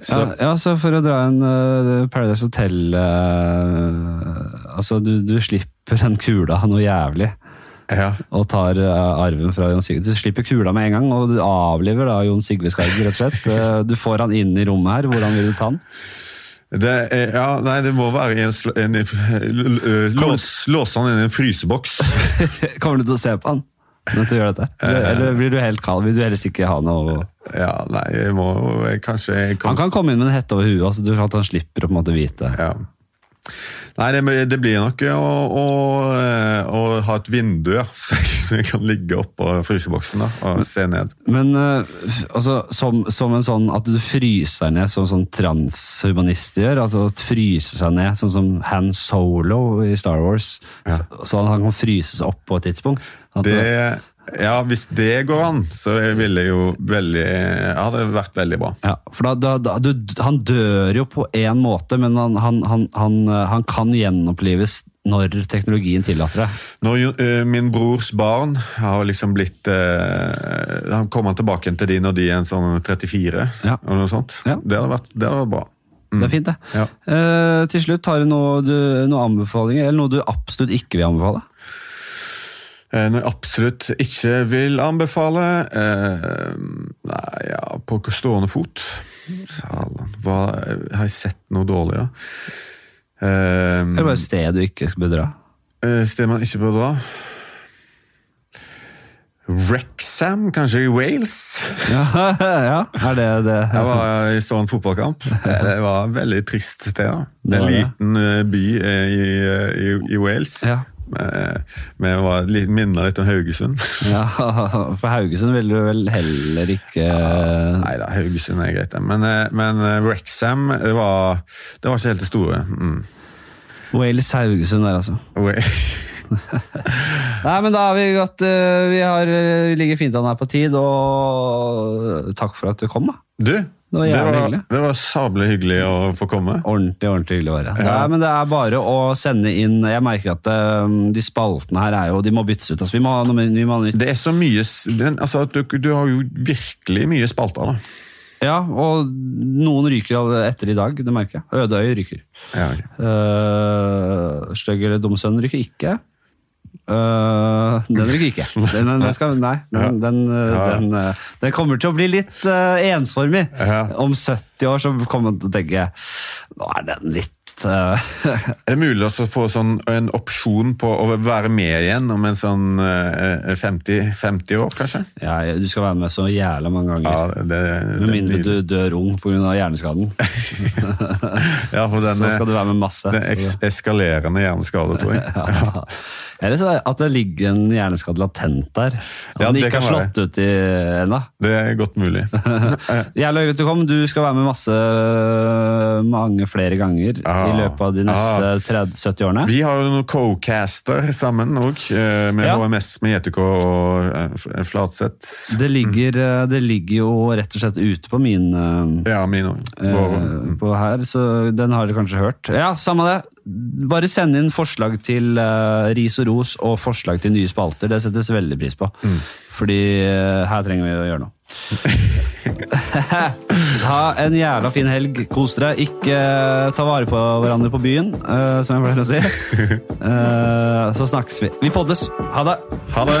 Så, Ja, ja, så for å dra en eh, Paradise Hotel eh, Altså, du, du slipper den kula noe jævlig. ja. Og tar eh, arven fra Jon Sigve. Du slipper kula med en gang, og du avliver da Jon Sigve Skarg, rett og slett. Eh, Du får han inn i rommet her. Hvordan vil du ta han? Det er, ja, nei, det må være en, en, en lås, Låse han inn i en fryseboks. Kommer du til å se på han Når du gjør dette? Eller, blir du helt kald? Vil du helst ikke ha noe Ja, nei, jeg må jeg, Kanskje jeg Han kan komme inn med en hette over huet, så du, at han slipper å på en måte vite. ja. Nei, det, det blir nok å, å, å, ha et vindu, ja. Så jeg kan ligge oppå fryseboksen da, og se ned. Men uh, altså, som, som, en sånn at du fryser ned som sånn transhumanist gjør, at du fryse seg ned, sånn som Han Solo i Star Wars, ja. sånn at han kan fryses opp på et tidspunkt. det, ja, hvis det går an, så ville jo veldig hadde det vært veldig bra. Ja, for da, da, da, du, Han dør jo på én måte, men han, han, han, han, kan gjenopplives når teknologien tillater det. Når uh, min brors barn har liksom blitt uh, Han kommer tilbake til de når de er en sånn 34, ja. eller noe sånt. Ja. Det, hadde vært, det hadde vært bra. Mm. Det er fint, det. Ja. Uh, til slutt, har du noen noe anbefalinger, eller noe du absolutt ikke vil anbefale? Eh, noe jeg absolutt ikke vil anbefale eh, Nei, ja, på stående fot Hva, Har jeg sett noe dårlig, da? Eh, Eller bare sted du ikke skal bedra? Eh, sted man ikke bør dra? Wrexham, kanskje i Wales? ja, ja, er det det? Jeg var i så en fotballkamp. Det var et veldig trist sted. da. En liten eh, by i, i, i Wales. Ja. Vi var litt, minner litt om Haugesund. ja, For Haugesund vil du vel heller ikke ja, Nei da, Haugesund er greit, men, eh, men Wrexham det var, det var ikke helt det store. Mm. Wales Haugesund der, altså. Nei, men da har vi gått eh, Vi, har, vi ligger fint an her på tid, og takk for at du kom, da. Du, det var jævlig det var, hyggelig. Det var sabla hyggelig å få komme. Ordentlig ordentlig hyggelig å være. Ja. Men Det er bare å sende inn Jeg merker at um, de spaltene her er jo, de må byttes ut. altså Vi må vi må ha nytt. Det er så mye altså, du, du, har jo virkelig mye spalter, da. Ja, og noen ryker etter i dag, det merker jeg. Ødeøy ryker. Ja, okay. uh, Stygg eller dum sønn ryker ikke. Uh, den ryker ikke. Den, den, skal, nei, den, den, den, uh, den, kommer til å bli litt uh, ensformig. Om 70 år så kommer man til å tenke Nå er den litt er det mulig å få sånn, en opsjon på å være med igjen om en sånn 50, 50 år, kanskje? Ja, Du skal være med så jævla mange ganger. Ja, det, det, med mindre du dør ung pga. hjerneskaden. ja, for den, så skal du være med masse. Den eskalerende hjerneskade, tror jeg. ja. Eller så at det ligger en hjerneskade latent der. At ja, den ikke har slått være. ut ennå. Det er godt mulig. Jævlig hyggelig at du kom. Du skal være med masse mange flere ganger ah, i løpet av de neste ah. 30-70 årene. Vi har jo noen co-caster sammen òg, eh, med. HMS med JTK og eh, Flatseth. Det ligger, eh, det ligger, jo rett og slett ute på min Ja, min òg. På her, så den har dere kanskje hørt. Ja, samme det. Bare send inn forslag til ris og ros og forslag til nye spalter. Det settes veldig pris på. Mm. Fordi her trenger vi å gjøre noe. ha en jævla fin helg. Kos dere. Ikke uh, ta vare på hverandre på byen, som jeg pleier å si. så snakkes vi. Vi poddes. Ha det. Ha det.